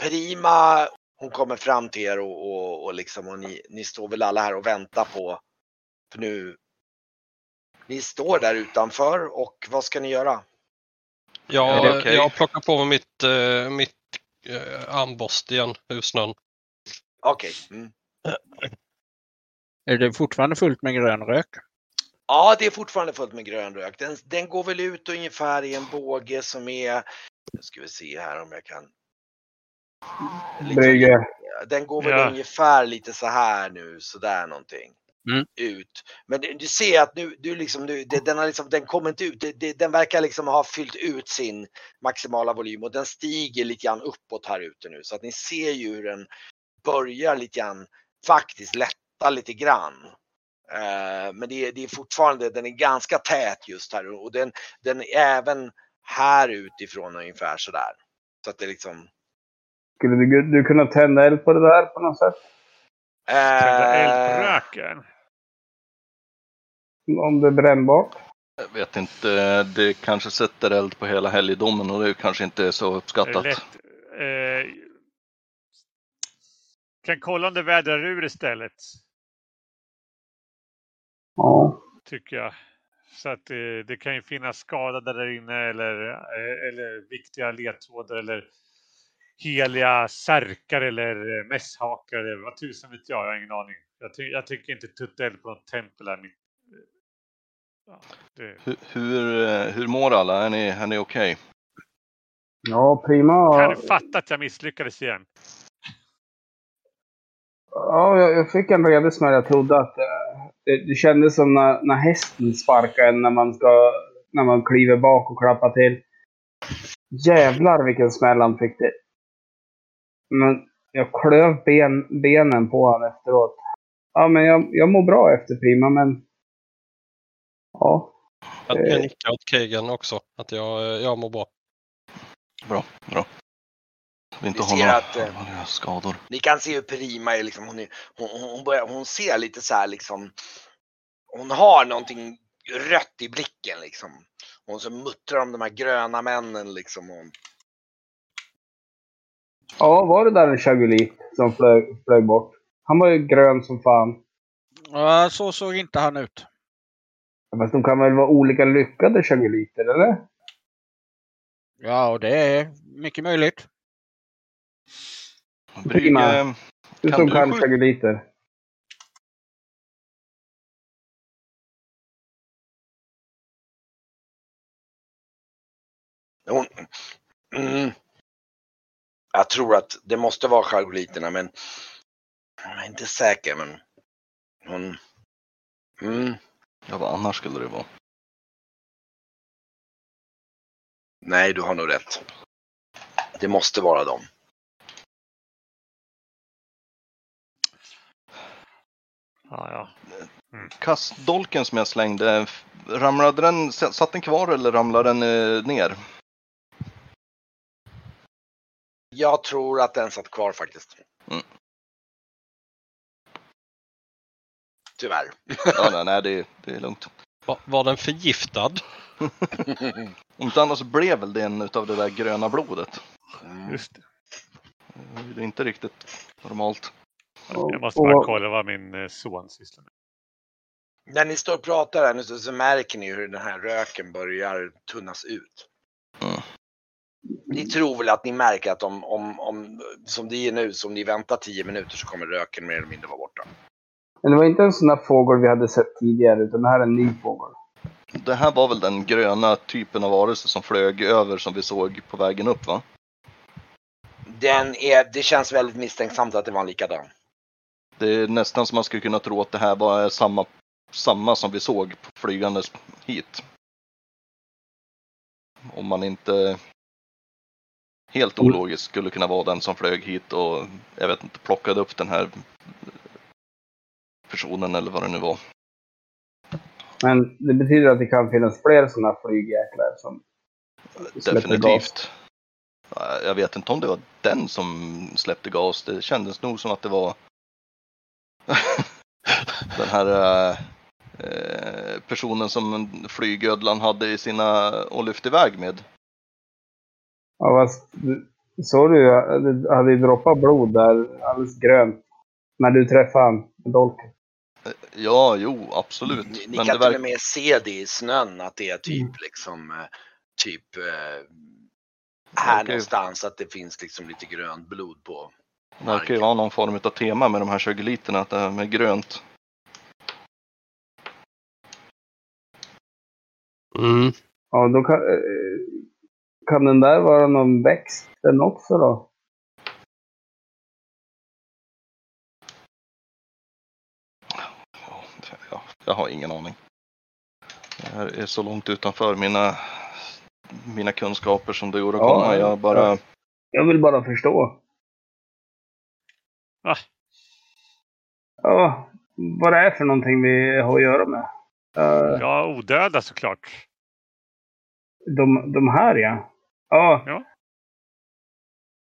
Prima, hon kommer fram till er och, och, och liksom och ni, ni står väl alla här och väntar på, för nu, ni står där utanför och vad ska ni göra? Ja, okej? jag plockar på mig mitt, eh, mitt eh, armborst igen ur snön. Okej. Mm. Är det fortfarande fullt med grön rök? Ja, det är fortfarande fullt med grön rök. Den, den går väl ut ungefär i en båge som är, nu ska vi se här om jag kan. Brygge. Den går väl Ja. ungefär lite så här nu, så där någonting. Mm. Ut. Men du, du ser att nu, du liksom, nu, det, den, har liksom, den kommer inte ut. Det, det, den verkar liksom ha fyllt ut sin maximala volym och den stiger lite grann uppåt här ute nu. Så att ni ser ju hur den börjar lite grann faktiskt lätta lite grann. Eh, men det är, det är fortfarande, den är ganska tät just här och den, den är även här utifrån ungefär sådär. Så att det liksom. Skulle du, du kunna tända eld på det där på något sätt? Tända eld på Eh, röken. Om det är brännbart? Eh, Jag vet inte, det kanske sätter eld på hela helgdomen och det kanske inte är så uppskattat. lätt. Eh, kan kolla om det vädrar ur istället. Ja. Tycker jag. Så att eh, det kan ju finnas skadade där inne eller, eh, eller viktiga ledtrådar eller heliga särkar eller eh, mässhakar eller vad tusan vet jag. Jag har ingen aning. Jag, ty jag tycker inte tutta eld på något tempel är mitt... eh, Ja, det, Hur, hur, eh, hur mår alla? Är ni, är ni okej? Ja, prima. kan du fatta att jag misslyckades igen? Ja, jag, jag fick en redig smäll. Jag trodde att det, det kändes som när, när hästen sparkar en när man, ska, när man kliver bak och klappar till. Jävlar vilken smäll han fick det. Men jag klöv ben, benen på honom efteråt. Ja, men jag, jag mår bra efter prima, men... Ja. Jag, Eh. jag nickar åt Kegan också, att jag, jag mår bra. Bra, bra. Vi inte har några att, eh, skador. Ni kan se hur Prima är liksom, hon, är, hon, hon, hon, börjar, hon ser lite så här liksom. Hon har någonting rött i blicken liksom. Hon så muttrar om de här gröna männen liksom. Och, Ja, var det där en chagulit som flög, flög bort? Han var ju grön som fan. Ja, så såg inte han ut. Fast de kan väl vara olika lyckade chaguliter, eller? Ja, och det är mycket möjligt. Brygge, Du Kan som du kan chaguliter. mm, jag tror att det måste vara chargoliterna men jag är inte säker men hon, mm, ja vad annars skulle det vara? nej du har nog rätt. Det måste vara dem. Ja, ja. Kastdolken som jag slängde, ramlade den, satt den kvar eller ramlade den eh, ner? Jag tror att den satt kvar faktiskt. Mm. Tyvärr. Ja, nej, nej det, det är lugnt. Var, var den förgiftad? Om inte annars så blev väl det en utav det där gröna blodet. Mm. Just det. Det är inte riktigt normalt. Jag måste bara kolla vad min eh, son sysslar med. När ni står och pratar här nu så märker ni hur den här röken börjar tunnas ut. Ni tror väl att ni märker att om, om, om, som det är nu, så om ni väntar 10 minuter så kommer röken mer eller mindre vara borta. Men det var inte en sån där fågel vi hade sett tidigare, utan det här är en ny fågel. Det här var väl den gröna typen av varelse som flög över som vi såg på vägen upp va? Den är, det känns väldigt misstänksamt att det var en likadan. Det är nästan som man skulle kunna tro att det här var samma, samma som vi såg på flygandes hit. Om man inte helt ologiskt skulle kunna vara den som flög hit och jag vet inte, plockade upp den här personen eller vad det nu var. Men det betyder att det kan finnas fler såna flygjäklar som gas. Definitivt. Ja, Jag vet inte om det var den som släppte gas. Det kändes nog som att det var den här eh, eh, personen som flygödlan hade i sina och lyfte iväg med. Ja, fast Såg du, det hade ju droppat blod där, alldeles grönt. När du träffade han dolken. Ja, jo, absolut. Ni, ni Men kan det till verkar... och med se det i snön att det är typ Mm. liksom eh, typ eh, här ju- någonstans att det finns liksom lite grönt blod på. verkar ju vara någon form av tema med de här 20 literna, att det här med grönt. Mm. Ja, då kan, eh, kan den där vara någon växt den också då? Ja, ja, jag har ingen aning. Det här är så långt utanför mina, mina kunskaper som det går att Ja, komma. Jag bara... ja. Jag vill bara förstå. Ah. Ja, vad det är för någonting vi har att göra med. Eh, Ja, odöda såklart. de, de här ja. Ja. Ja.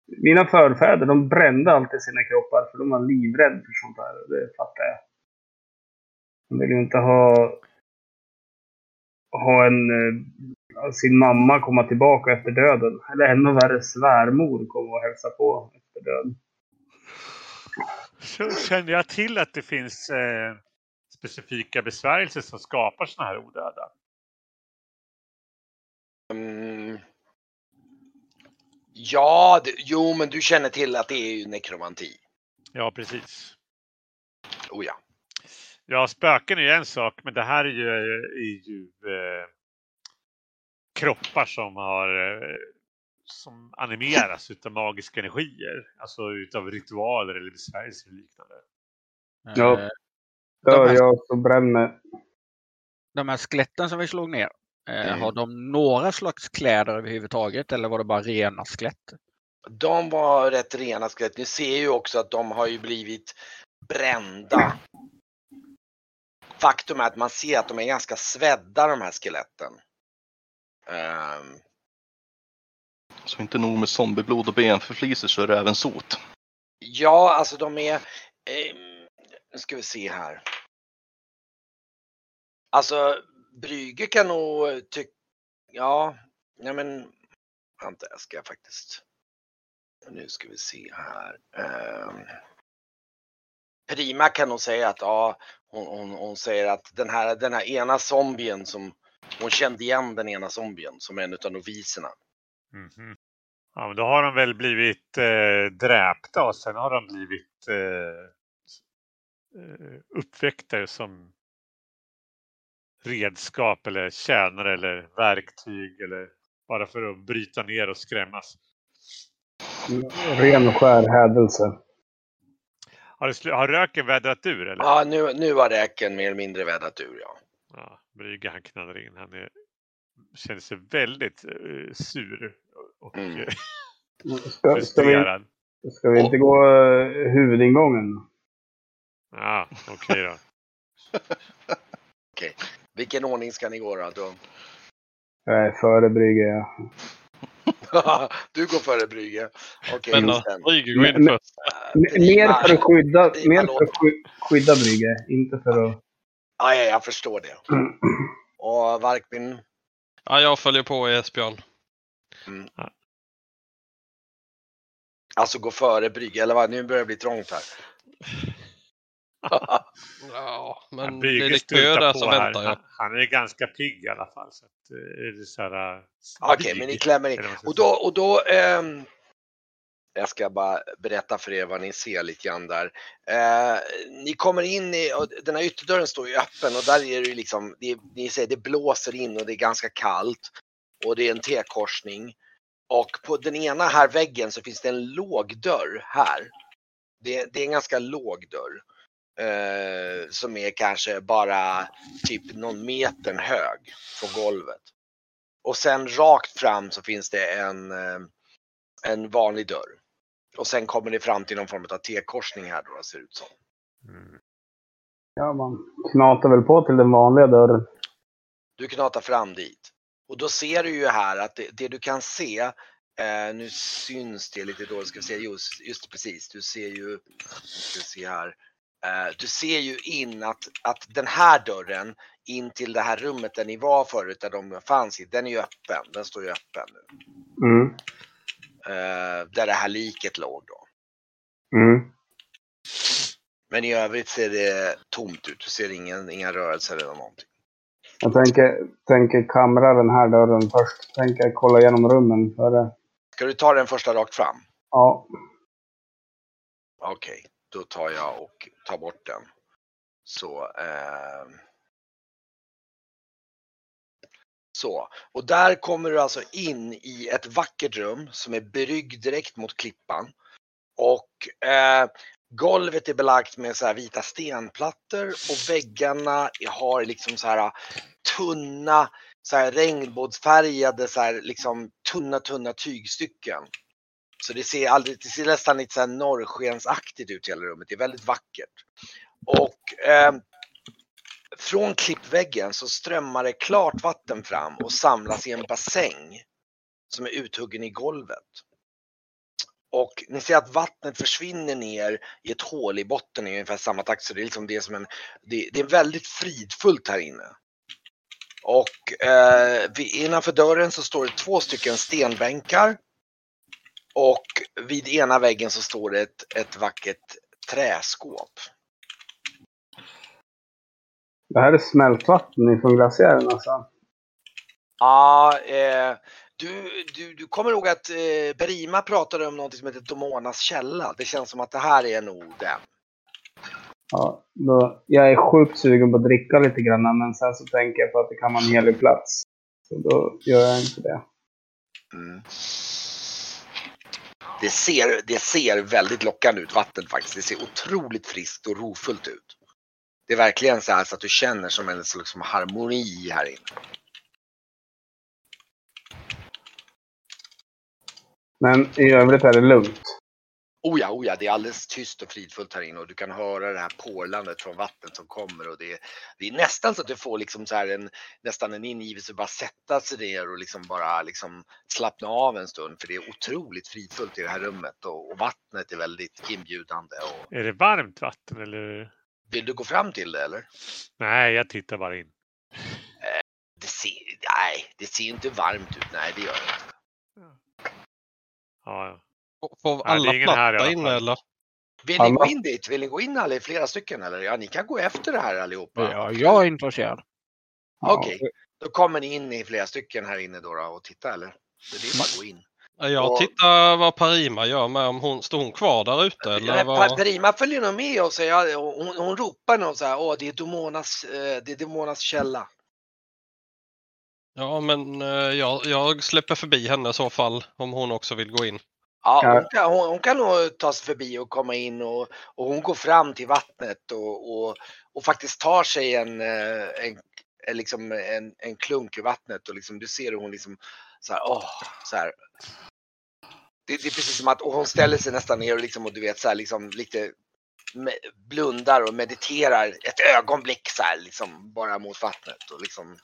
Mina förfäder de brände alltid sina kroppar för de var livrädda för sånt här. Det fattar jag. De ville ju inte ha, ha en, eh, sin mamma komma tillbaka efter döden. Eller ännu värre svärmor komma och hälsa på efter döden. Så känner jag till att det finns eh, specifika besvärjelser som skapar sådana här odöda. Ja, det, jo men du känner till att det är ju nekromanti. Ja, precis. Oh ja. Ja, spöken är ju en sak, men det här är ju, är ju eh, kroppar som har eh, som animeras utav magiska energier. Alltså utav ritualer eller besvärjelser och liknande. Ja. Eh, Dör jag så bränner. De här skeletten som vi slog ner, Mm. har de några slags kläder överhuvudtaget eller var det bara rena skelett? De var rätt rena skelett. Ni ser ju också att de har ju blivit brända. Faktum är att man ser att de är ganska svedda de här skeletten. Ehm, Så inte nog med zombieblod och benförflisor så är det även sot. ja, alltså de är... ehm, nu ska vi se här. Alltså, Brygge kan nog eh, tycka... Ja, nej men... Vänta, jag ska faktiskt... Nu ska vi se här. Um, Prima kan nog säga att ja, hon, hon, hon säger att den här, den här ena zombien som hon kände igen den ena zombien som en av noviserna. Mhm. Ja, men då har de väl blivit eh, dräpta och sen har de blivit eh, eh uppväckta som redskap eller tjänare eller verktyg eller bara för att bryta ner och skrämmas. Ren och skär hädelse. Har, har röken vädrat ur eller? Ja, nu, nu har räken mer eller mindre vädrat ur ja. Ja, Brygge han knallar in. Han är, känner sig väldigt eh, sur och Mm. eh, Ska, ska, vi, ska vi inte gå uh, huvudingången? Ja, okej då. Vilken ordning ska ni gå då? då? Jag är före Brygge. ja. du går före Brygge. Okej, Men sen, Brygge går in först. äh, Mer för att skydda, mer för att skydda Brygge, inte för att... Ja, ja, jag förstår det. Och Varkmin? Ja, jag följer på Esbjörn. Alltså gå före Brygge, eller vad? Nu börjar det bli trångt här. Ja, men det är lite på så här. väntar. Han, han är ganska pigg i alla fall. Så att, eh, är det så här, eh, Okej, men ni klämmer in. Och då, och då ehm, jag ska bara berätta för er vad ni ser lite grann där. Eh, ni kommer in i, och den här ytterdörren står ju öppen och där är det liksom, det, ni ser det blåser in och det är ganska kallt. Och det är en T-korsning. Och på den ena här väggen så finns det en låg dörr här. Det, det är en ganska låg dörr. Eh, som är kanske bara typ någon meter hög från golvet. Och sen rakt fram så finns det en, eh, en vanlig dörr. Och sen kommer ni fram till någon form av T-korsning här då, ser det ut som. Mm. Ja, man knatar väl på till den vanliga dörren. Du knatar fram dit. Och då ser du ju här att det, det du kan se, eh, nu syns det lite dåligt, ska vi se, just, just precis, du ser ju, ska vi se här, eh, du ser ju in att, att den här dörren in till det här rummet där ni var förut, där de fanns i, den är ju öppen, den står ju öppen nu. Mm. Eh, där det här liket låg då. Mm. Men i övrigt ser det tomt ut. Du ser ingen, inga rörelser eller någonting. Jag tänker, tänker kamra den här dörren först. Tänker kolla igenom rummen före. Ska du ta den första rakt fram? Ja. Okej, då tar jag och tar bort den. Så. Eh... Så, och där kommer du alltså in i ett vackert rum som är brygg direkt mot klippan. Och eh, golvet är belagt med så här vita stenplattor och väggarna har liksom så här tunna, så här regnbågsfärgade, så här liksom tunna, tunna tygstycken. Så det ser, aldrig, det ser nästan lite så här norrskensaktigt ut i hela rummet. Det är väldigt vackert. Och eh, från klippväggen så strömmar det klart vatten fram och samlas i en bassäng som är uthuggen i golvet. Och ni ser att vattnet försvinner ner i ett hål i botten i ungefär samma takt. Så det är liksom det som en, det, det är väldigt fridfullt här inne. Och eh, vid, innanför dörren så står det två stycken stenbänkar. Och vid ena väggen så står det ett, ett vackert träskåp. Det här är smältvatten ifrån glaciären alltså. Ja, eh, du, du, du kommer ihåg att eh, Berima pratade om något som heter Domonas källa. Det känns som att det här är nog den. Ja, då, jag är sjukt sugen på att dricka lite grann, men sen så tänker jag på att det kan vara en helig plats. Så då gör jag inte det. Mm. Det, ser, det ser väldigt lockande ut, vattnet faktiskt. Det ser otroligt friskt och rofullt ut. Det är verkligen så här så att du känner som en liksom harmoni här inne. Men i övrigt är det lugnt. Oh ja, oh ja, det är alldeles tyst och fridfullt här inne och du kan höra det här porlandet från vattnet som kommer och det är, det är nästan så att du får liksom så här en, nästan en ingivelse att bara sätta sig ner och liksom bara liksom slappna av en stund för det är otroligt fridfullt i det här rummet och, och vattnet är väldigt inbjudande. Och, Är det varmt vatten eller? vill du gå fram till det eller? Nej, jag tittar bara in. Det ser, nej, det ser inte varmt ut. Nej, det gör det inte. Ja, ja. Får alla här i platta inne fall. eller? Vill ni gå in dit? Vill ni gå in alla, flera stycken eller? Ja, ni kan gå efter det här allihopa. Ja, jag är intresserad. Ja, Okej, då kommer ni in i flera stycken här inne då, då och titta eller? Så det är bara att gå in. Jag Och- tittar vad Parima gör med om hon, står hon kvar där ute eller Nej, vad? Perima följer nog med och säger, hon, hon ropar nog så här, åh det är Domonas, eh, det är Domonas källa. Ja men eh, jag, jag släpper förbi henne i så fall om hon också vill gå in. Ja, hon kan, hon, hon kan nog ta sig förbi och komma in och, och hon går fram till vattnet och, och, och faktiskt tar sig en, eh, en, en, liksom en, en klunk ur vattnet och liksom, du ser hur hon liksom så här, åh, så här. Det, det är precis som att och hon ställer sig nästan ner och, liksom, och du vet så här, liksom lite blundar och mediterar ett ögonblick så här liksom bara mot vattnet och liksom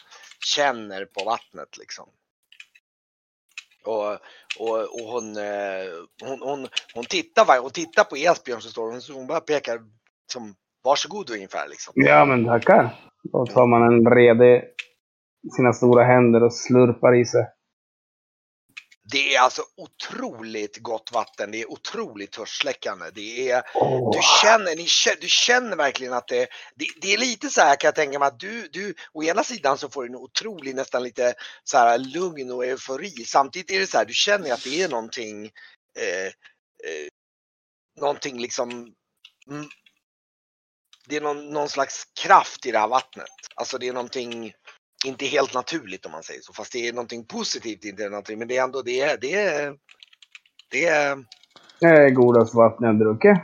känner på vattnet liksom. Och, och, och hon, eh, hon, hon, hon tittar, va- hon tittar på Esbjörn som står hon, så hon bara pekar som varsågod ungefär liksom. Ja, men tackar. Då tar man en redig sina stora händer och slurpar i sig. Det är alltså otroligt gott vatten. Det är otroligt törstsläckande. Det är, Åh. du, känner, ni, du känner verkligen att det, det, det är lite så här kan jag tänka mig att du, du, å ena sidan så får du en otrolig nästan lite så här lugn och eufori. Samtidigt är det så här, du känner att det är någonting, eh, eh, någonting liksom, mm, det är någon, någon slags kraft i det här vattnet. Alltså det är någonting inte helt naturligt om man säger så, fast det är någonting positivt, inte naturligt, men det är ändå, det är, det är, det är, Det är godaste vatten jag druckit.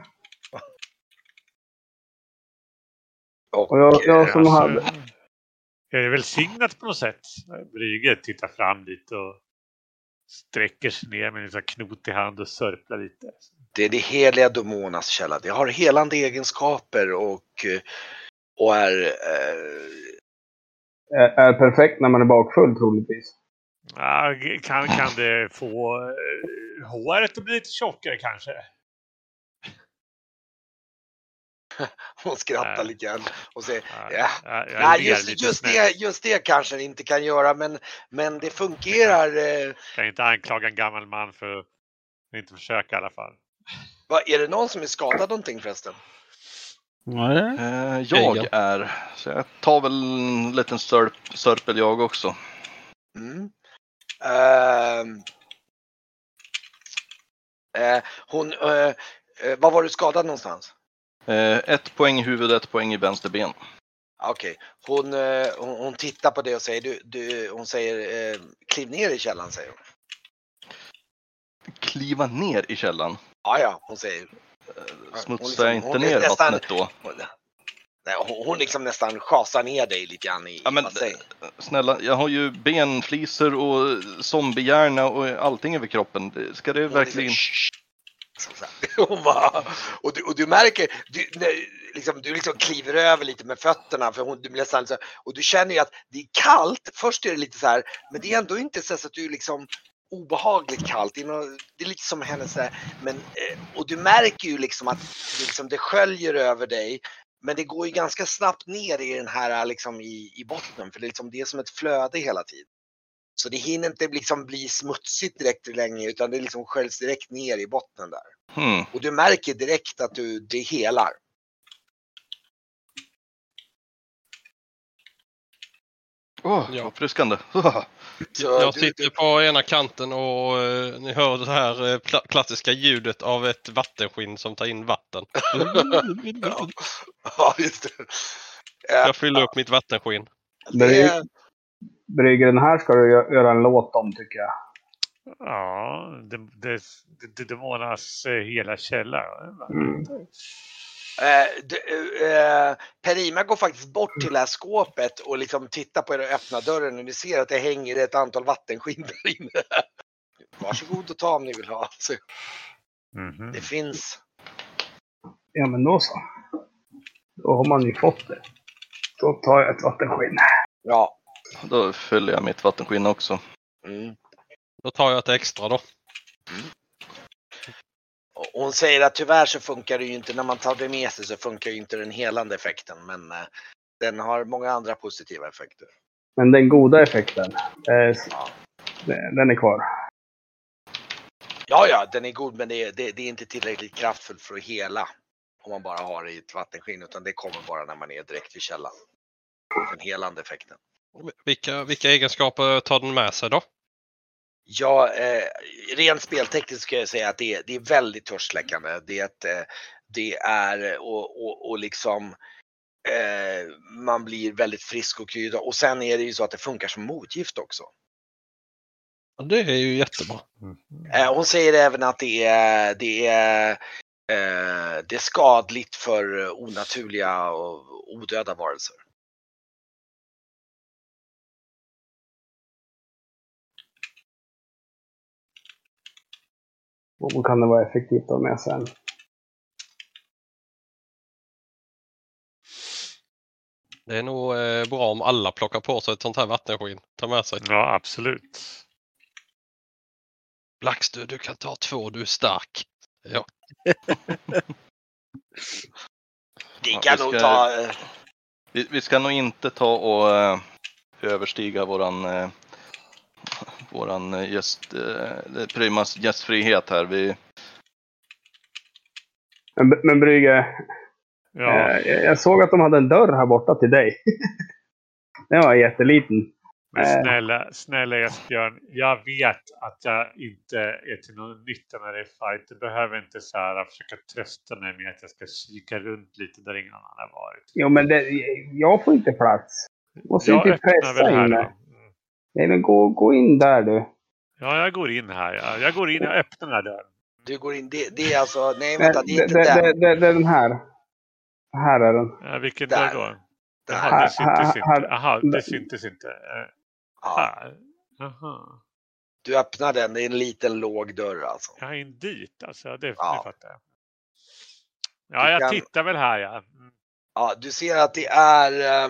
och, Och jag, jag som Alltså, hade... Är det välsignat på något sätt? Brygge tittar fram dit och sträcker sig ner med en sån här knotig hand och sörplar lite. Det är det heliga Domonas källa. Det har helande egenskaper och, och är... Eh, är perfekt när man är bakfull troligtvis. Ja, kan, kan det få eh, håret att bli lite tjockare kanske? hon skrattar Nej. lite grann och säger Ja, Ja. ler just, just, det, just det kanske det inte kan göra, men, men det fungerar. Eh, Jag kan inte anklaga en gammal man för att Inte försöka i alla fall. Va, är det någon som är skadad någonting förresten? Nej. Eh, jag är, så jag tar väl en liten sörp, sörpel jag också. Mm. Eh, hon, eh, eh, var var du skadad någonstans? Eh, ett poäng i huvudet, ett poäng i vänster ben. Ah, Okej, hon, eh, hon, hon tittar på det och säger, du, du, hon säger eh, kliv ner i källan säger hon. Kliva ner i källan. Ja, ja, hon säger. Smutsar liksom- jag inte hon är ner nästan- vattnet då? Nej, hon, liksom nästan schasar ner dig lite grann i, Ja, men- bassängen. Snälla, jag har ju benflisor och zombiehjärna och allting över kroppen. Ska det Hon verkligen... Liksom. Hon bara, och, du, och du märker, du, när, liksom, du liksom kliver över lite med fötterna för hon, du blir nästan och du känner ju att det är kallt. Först är det lite så här, men det är ändå inte så att du liksom obehagligt kallt. Det är, lite som hennes, här, men, eh, och du märker ju liksom att det, liksom, det sköljer över dig. Men det går ju ganska snabbt ner i den här liksom i, i botten för det är, liksom, det är som ett flöde hela tiden. Så det hinner inte liksom bli smutsigt direkt längre utan det liksom sköljs direkt ner i botten där. Hmm. Och du märker direkt att du, det helar. Åh, Ja. uppfriskande. Jag du, sitter på ena kanten och eh, ni hör det här eh, kla- klassiska ljudet av ett vattenskinn som tar in vatten. ja, ja, just det. Jag fyller upp mitt vattenskinn. Brygger, den här ska du gö- göra en låt om tycker jag. Ja, det, det, det, det målas eh, hela källaren. Mm. Eh, eh, Perima går faktiskt bort till det här skåpet och liksom tittar på er och öppnar dörren och ni ser att det hänger ett antal vattenskinn där inne. Varsågod och ta om ni vill ha. Så Mhm. det finns. Ja, men då så. Då har man ju fått det. Då tar jag ett vattenskinn. Ja. Då fyller jag mitt vattenskinn också. Mm. Då tar jag ett extra då. Och hon säger att tyvärr så funkar det ju inte när man tar det med sig så funkar ju inte den helande effekten men eh, den har många andra positiva effekter. Men den goda effekten, eh, den den är kvar. Ja, ja, den är god men det är, det, det är inte tillräckligt kraftfullt för att hela om man bara har det i ett vattenskinn utan det kommer bara när man är direkt vid källan. Den helande effekten. Vilka, vilka egenskaper tar den med sig då? Ja, eh, rent speltekniskt ska jag säga att det är, det är väldigt törstsläckande. Det är, ett, eh, det är och, och, och liksom eh, man blir väldigt frisk och krydda och sen är det ju så att det funkar som motgift också. Ja, Det är ju jättebra. Mhm. Eh, hon säger även att det är, det är, eh, det är skadligt för onaturliga och odöda varelser. Och då kan det vara effektivt att ha med sen. Det är nog eh, bra om alla plockar på sig ett sånt här vattenskinn. Ta med sig. Ja, absolut. Blackstu, du kan ta två, du är stark. Ja. Ja, kan vi nog ska- ta, eh, Vi, vi ska nog inte ta och eh, överstiga våran, eh, våran eh, gäst, eh, Primas gästfrihet här. Vi, Men, men Brygge, Ja, eh, jag- såg att de hade en dörr här borta till dig. Den var jätteliten. men eh. snälla, snälla Esbjörn. Jag vet att jag inte är till någon nytta när det är fight. Du behöver inte så här försöka trösta mig med att jag ska kika runt lite där ingen annan har varit. Jo, men det, jag får inte plats. Måste Jag inte pressa in mig. Nej, men gå, gå in där du. Ja, jag går in här. Jag, jag går in och öppnar den här dörren. du går in, det, det är alltså, nej vänta, det är inte det, den. det, det, det är den här. Här är den. Ja, vilken Där. dörr då? Där. Jaha, Här, det syntes här, här. inte. Jaha, det syntes inte. Eh, Ja, Här. Jaha. du öppnar den, det är en liten låg dörr alltså. Ja, in dit alltså. Det, Ja. det fattar jag. Ja, Du jag kan- tittar väl här ja. Mm. Ja, du ser att det är eh,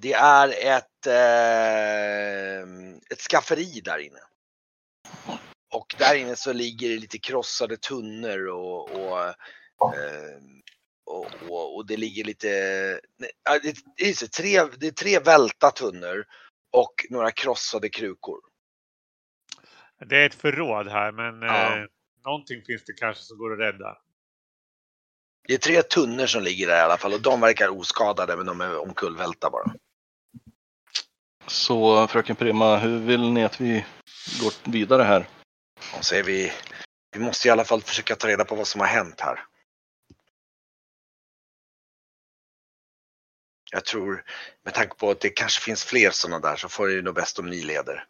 det är ett, eh, ett skafferi där inne. Och där inne så ligger det lite krossade tunnor och, och, eh, och, och, och det ligger lite, nej, det, det, är tre, det är tre välta tunnor och några krossade krukor. Det är ett förråd här, men Ja. eh, någonting finns det kanske som går att rädda. Det är tre tunnor som ligger där i alla fall och de verkar oskadade men de är omkullvälta bara. Så fröken Prima, hur vill ni att vi går vidare här? Är vi, vi måste i alla fall försöka ta reda på vad som har hänt här. Jag tror, med tanke på att det kanske finns fler sådana där så får det ju nog bäst om ni leder.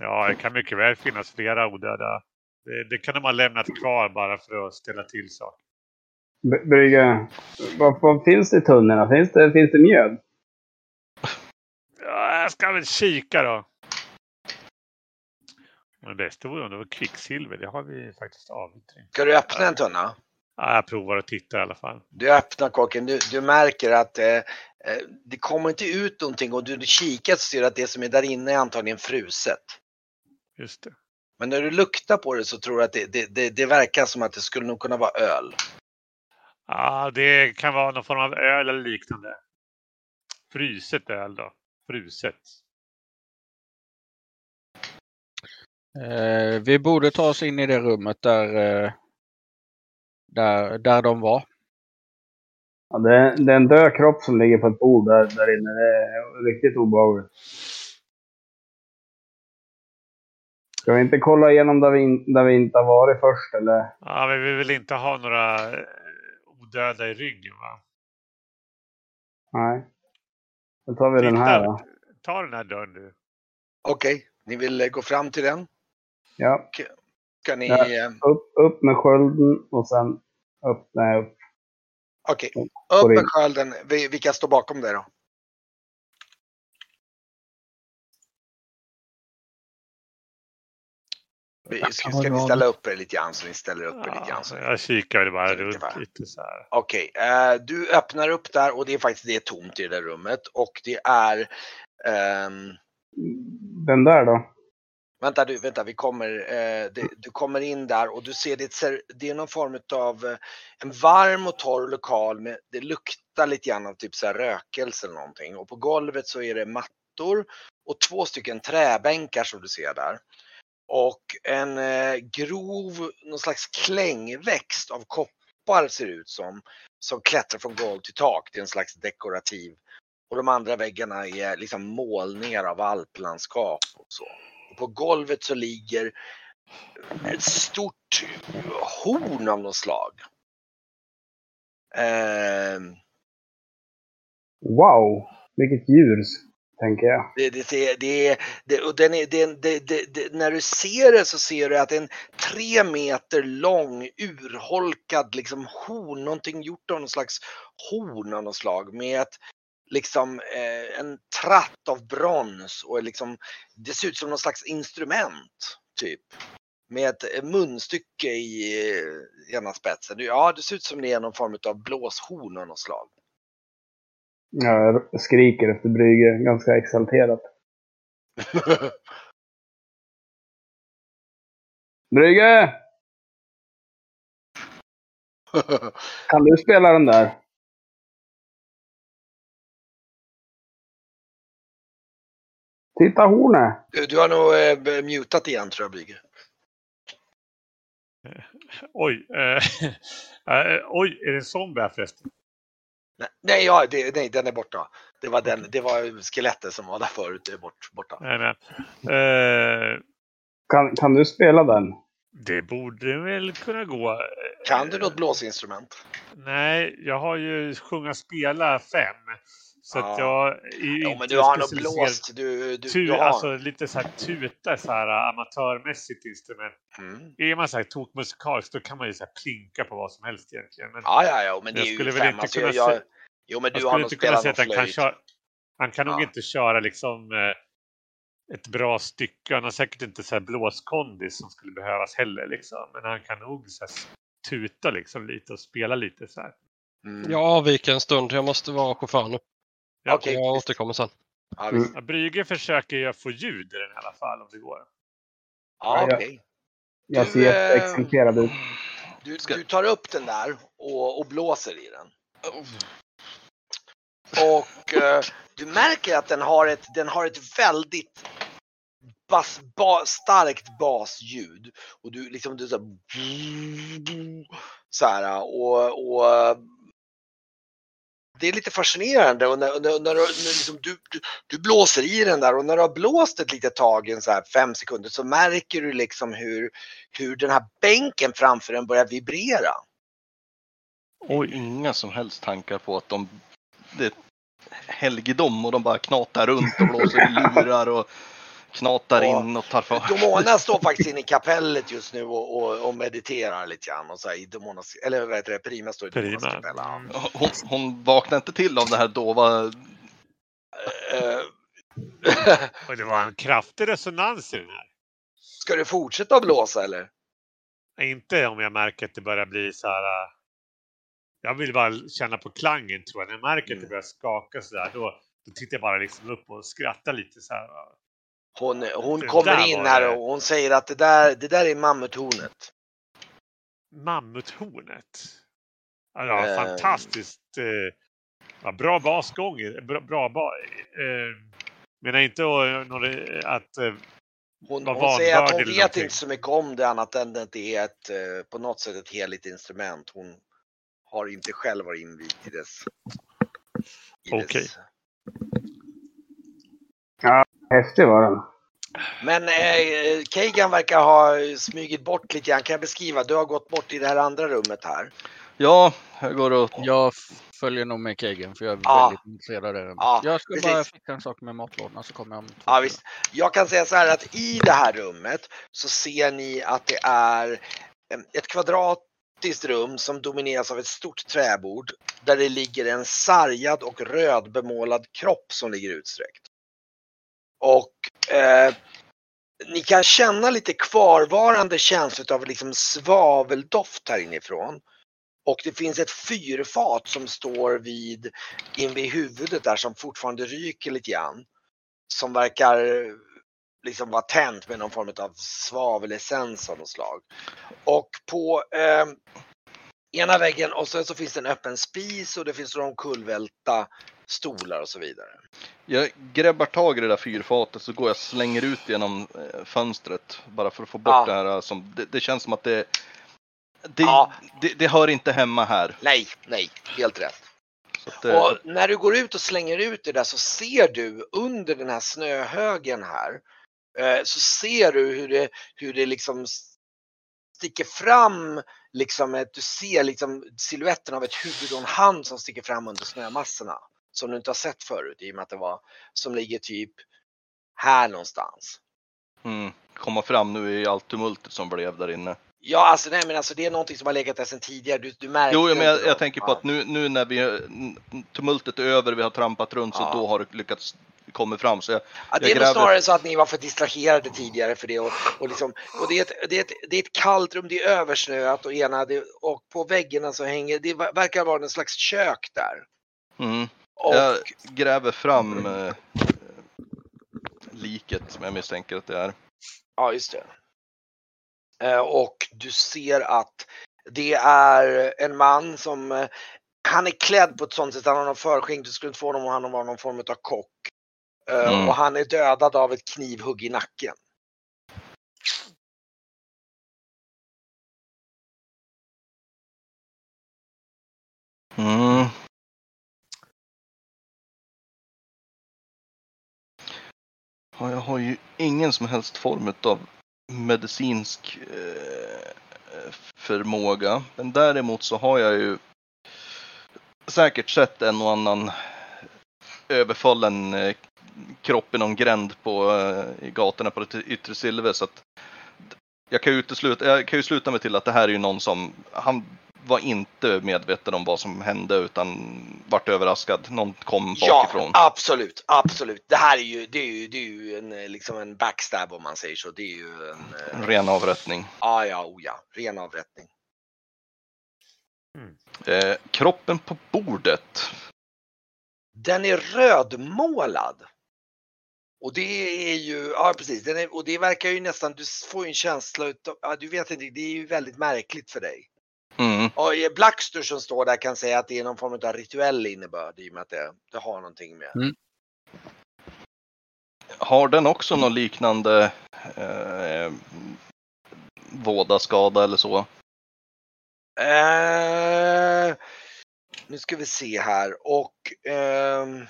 Ja, det kan mycket väl finnas flera odöda. Det, det kan de ha lämnat kvar bara för att ställa till saker. Brygge, vad, vad finns det i tunnorna? Finns det, finns det mjöd? Ja, jag ska väl kika då. Men det bästa vore om det var kvicksilver. Det har vi faktiskt avyttring. Ska du öppna en tunna? Ja, jag provar att titta i alla fall. Du öppnar korken, du, du märker att eh, eh, det kommer inte ut någonting och du kikar så ser du att det som är där inne är antagligen fruset. Just det. Men när du luktar på det så tror du att det, det, det, det verkar som att det skulle nog kunna vara öl. Ja, det kan vara någon form av öl eller liknande. Fruset öl då. Fruset. Eh, vi borde ta oss in i det rummet där, eh, där, där de var. Ja, det, är- det är en död kropp som ligger på ett bord där, där inne. Det är riktigt obehagligt. Ska vi inte kolla igenom där vi, in, där vi inte har varit först eller? Ja, men vi vill inte ha några eh, odöda i ryggen va? Nej. Då tar vi den här då. Ta den här dörren du. Okej, ni vill eh, gå fram till den? Ja, Ska ni... Ja. eh, upp, upp med skölden och sen öppnar jag upp. Okej, Går upp med skölden. Vi- Vilka står bakom dig då? Ska, ska ni ställa upp er lite grann så ni ställer upp er lite grann? Så. jag kikar väl bara runt lite så här. Okej, eh, du öppnar upp där och det är faktiskt det är tomt i det där rummet och det är ehm, Den där då? Vänta du, vänta, vi kommer, eh, det, du kommer in där och du ser det, ser, det är någon form av eh, en varm och torr lokal med, det luktar lite grann av typ så här rökelse eller någonting och på golvet så är det mattor och två stycken träbänkar som du ser där. Och en eh, grov, någon slags klängväxt av koppar ser det ut som, som klättrar från golv till tak. Det är en slags dekorativ. Och de andra väggarna är liksom målningar av alplandskap och så. Och på golvet så ligger ett stort horn av något slag. Eh... Wow! Vilket djur, tänker jag. Det, det, det, det, det, och den är, det, det, det, det, när du ser det så ser du att det är en tre meter lång urholkad liksom horn, någonting gjort av någon slags horn av något slag med ett, liksom eh, en tratt av brons och liksom, det ser ut som någon slags instrument typ. Med ett eh, munstycke i eh, ena spetsen. Ja, det ser ut som det är någon form av blåshorn av något slag. Ja, Jag skriker efter Brygge ganska exalterat. Brygge! Kan du spela den där? Titta hornet! Du, du har nog eh, mutat igen tror jag Brygge. Oj, eh, eh, oj, är det en zombie här förresten? Nej, nej, ja, det, nej, den är borta. Det var, den, det var skelettet som var där förut, det är bort, borta. Nej, men, eh, Kan, kan du spela den? det borde väl kunna gå. Kan du något blåsinstrument? Nej, jag har ju sjunga spela fem. Så att Ja. jag är ju inte men du har nog specialiserad- blåst. Du, du, Tu, du har. alltså lite så här tuta, så här amatörmässigt instrument. Mm. Är man så här tokmusikalisk då kan man ju så här plinka på vad som helst egentligen. Men Ja, ja, ja, men det Jag är ju skulle väl fem. inte Alltså, kunna jag, jag, se- jo, men jag du nog spelat säga någon att han kan flöjt. köra. Han kan nog Ja. inte köra liksom eh, ett bra stycke. Han har säkert inte så här blåskondis som skulle behövas heller liksom. Men han kan nog så här tuta liksom lite och spela lite så här. Mm. Jag avviker en stund. Jag måste vara chaufför nu. Ja, Okej. Jag återkommer sen. Ja. Ja, Brygge försöker ju få ljud i den i alla fall om det går. ja okej. Jag Du, ser eh, jätteexalterad ut. Du, du tar upp den där och, och blåser i den. Och eh, du märker att den har ett, den har ett väldigt bas, ba, starkt basljud. Och du liksom, du så här, så här och, och det är lite fascinerande och när, när, när, du, när liksom du, du, du, blåser i den där och när du har blåst ett litet tag, en så här fem sekunder, så märker du liksom hur, hur den här bänken framför den börjar vibrera. Och inga som helst tankar på att de, det är helgedom och de bara knatar runt och blåser i lurar och knatar Ja. in och tar för Domona står faktiskt inne i kapellet just nu och, och, och mediterar lite grann. Och så här, i Domonas, eller vad heter det, Prima står i Domonas kapell. Mm. Hon, hon vaknar inte till av det här dova... Eh, Och det var en kraftig resonans i den här. Ska du fortsätta att blåsa eller? Inte om jag märker att det börjar bli så här. Jag vill bara känna på klangen tror jag. När jag märker att det börjar skaka så där, då, då tittar jag bara liksom upp och skrattar lite så här. Hon, hon Det kommer in här och hon säger att det där, det där är mammuthornet. Mammuthornet. Ja, Eh. fantastiskt. Eh, ja, bra basgång. Bra, bra ba, eh, menar inte att, några- att eh, Hon, hon säger att hon vet någonting. inte så mycket om det annat än att det är ett, eh, på något sätt ett heligt instrument. Hon har inte själv varit invigd i dess. i dess- Okej. Häftig var den. Men eh, Kagan verkar ha smugit bort lite grann. Kan jag beskriva? Du har gått bort i det här andra rummet här. Ja, jag går och... Jag följer nog med Keggen för jag är Ja. väldigt intresserad av det. Ja, jag ska precis. bara fixa en sak med matlådorna så kommer jag om Ja, visst. Jag kan säga så här att i det här rummet så ser ni att det är eh, ett kvadratiskt rum som domineras av ett stort träbord där det ligger en sargad och rödbemålad kropp som ligger utsträckt. Och eh, ni kan känna lite kvarvarande känsla av liksom svaveldoft här inifrån. Och det finns ett fyrfat som står vid, invid huvudet där som fortfarande ryker lite grann som verkar liksom vara tänt med någon form av svavelessens av något slag. Och på eh, ena väggen och sen så finns det en öppen spis och det finns några omkullvälta stolar och så vidare. Jag grabbar tag i det där fyrfatet så går jag och slänger ut genom eh, fönstret. Bara för att få bort Ja. det här som... Det, det känns som att det... Det, Ja. det, det hör inte hemma här. Nej, nej, helt rätt. Att, eh, Och när du går ut och slänger ut det där så ser du under den här snöhögen här eh, Eh, så ser du hur det, hur det liksom sticker fram liksom ett, du ser liksom siluetten av ett huvud och en hand som sticker fram under snömassorna. Som du inte har sett förut i och med att det var, som ligger typ här någonstans. mm, komma fram nu i allt tumultet som blev där inne. Ja, alltså nej men alltså det är någonting som har legat där sedan tidigare. Du, du märker Jo, men jag, jag tänker på att nu, nu när vi, tumultet är över, vi har trampat runt, så Ja. då har det lyckats komma fram. Så jag, Ja, det Jag är nog gräver- snarare så att ni var för distraherade tidigare för det. Och, och, liksom, och det, är ett, det, är ett, det är ett kallt rum, det är översnöat och, ena, det, och på väggarna så hänger, det ver- verkar vara en slags kök där. mm, Och, jag gräver fram eh, liket som jag misstänker att det är. Ja, just det. Eh, Och du ser att det är en man som, eh, han är klädd på ett sånt sätt han har någon förskänk, du skulle inte få honom om han var någon form av kock. Eh, Mm. Och han är dödad av ett knivhugg i nacken. Mm. Ja, jag har ju ingen som helst form av medicinsk eh, förmåga. Men däremot så har jag ju säkert sett en och annan överfallen eh, kropp i någon gränd på, eh, gatorna på det yttre Silver. Så att jag kan, ju utesluta, jag kan ju sluta mig till att det här är ju någon som, han var inte medveten om vad som hände utan vart överraskad. Någon kom bakifrån. Ja, absolut, absolut. Det här är ju, det är ju, det är ju en, eh, liksom en backstab om man säger så. Det är ju en, eh, En ren avrättning. ja, ja, oh ja, ren avrättning. Eh, kroppen på bordet. Den är rödmålad. Och det är ju, ja precis, den är, och det verkar ju nästan, du får ju en känsla utav, ja du vet inte, det är ju väldigt märkligt för dig. Mm. Och eh, Blackster som står där kan säga att det är någon form av rituell innebörd i och med att det, det har någonting med. Har den också någon liknande eh, vådaskada eller så? Eh, nu ska vi se här och ehm,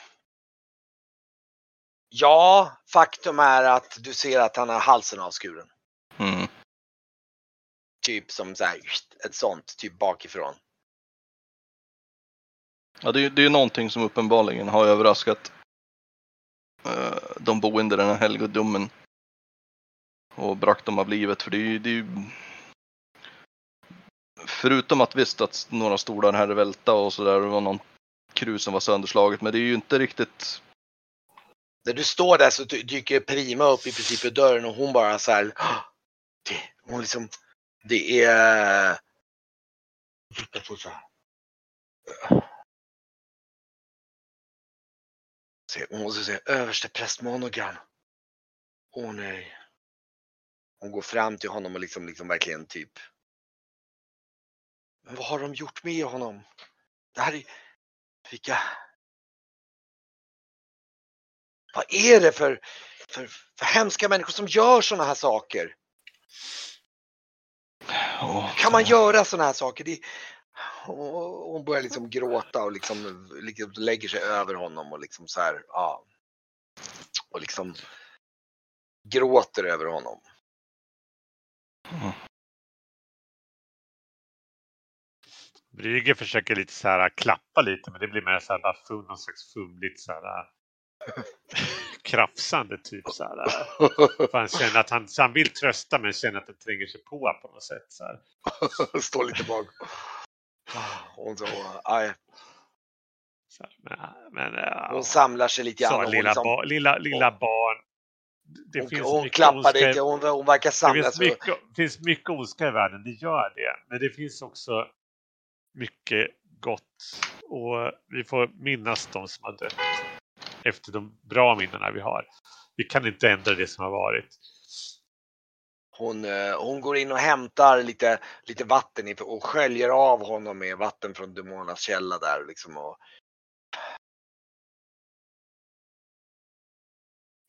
Ja, faktum är att du ser att han har halsen avskuren. Mm. Typ som så här, ett sånt, typ bakifrån. Ja, det, är- det är någonting som uppenbarligen har överraskat eh, de boende i den här helgodomen. Och bragt dem av livet. För det är ju... Det är ju förutom att visst att några stolar här är välta och sådär. Det var någon krus som var sönderslaget. Men det är ju inte riktigt... När du står där så dy- dyker Prima upp i princip ur dörren och hon bara så här. "Ah, Det, hon liksom, det är... Se, Hon måste säga överste prästmonogram. Åh nej. Hon går fram till honom och liksom, liksom verkligen typ. Men vad har de gjort med honom? Det här är... Vilka... Vad är det för, för, för hemska människor som gör sådana här saker? Åh, Kan man göra sådana här saker? Det, och hon börjar liksom gråta och liksom, liksom lägger sig över honom och liksom så här, ja. Och liksom gråter över honom. Brygge försöker lite så här klappa lite, men det blir mer så här bara fum, någon slags fumligt så här krafsande typ så här. För han känner att han, han vill trösta men känner att det tränger sig på på något sätt. Så här. Står lite bak. Hon, så, aj, Så här. Men, men hon samlar sig lite grann. hon lilla, liksom- bar, lilla, lilla barn. Det hon, finns hon mycket klappar ondska i- lite, hon, hon verkar Det samla finns mycket, finns mycket ondska i världen, det gör det. Men det finns också mycket gott. Och vi får minnas de som har dött efter de bra minnena vi har. Vi kan inte ändra det som har varit. Hon, eh, hon går in och hämtar lite, lite vatten i- och sköljer av honom med vatten från demonernas källa där liksom. Och,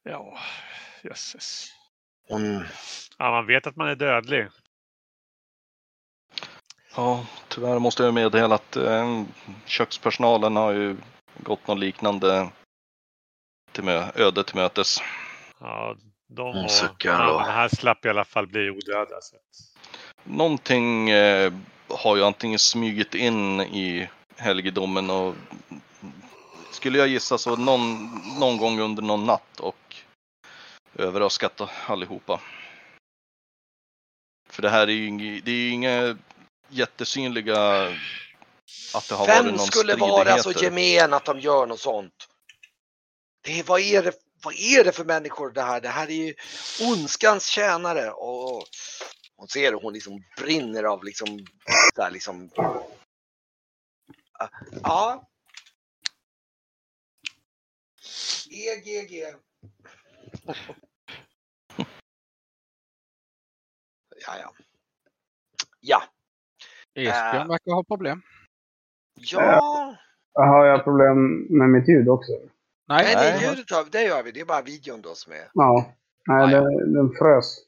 Ja, jösses. hon, Ja, man vet att man är dödlig. Ja, tyvärr måste jag meddela att eh, kökspersonalen har ju gått något liknande till mö- öde till mötes. Ja, de Hon och, suckar ja, och- här slapp i alla fall bli odöda. Så Någonting eh, har ju antingen smugit in i helgedomen och skulle jag gissa så någon, någon gång under någon natt och överraskat allihopa. För det här är ju det är ju inga jättesynliga att det har varit vem någon skulle vara så gemen att de gör något sånt? Det, är- vad, är det, vad är det för människor det här? Det här är ju ondskans tjänare. Och hon ser hur hon liksom brinner av liksom, där liksom. Ja. EGG. Ja, ja. Ja. Esbjörn verkar ha problem. Ja. Har jag problem med mitt ljud också? Nej, Nej, det, Nej. ljudet har, det gör vi. Det är bara videon då som är. Ja. Nej, Ja, ja. den, den frös.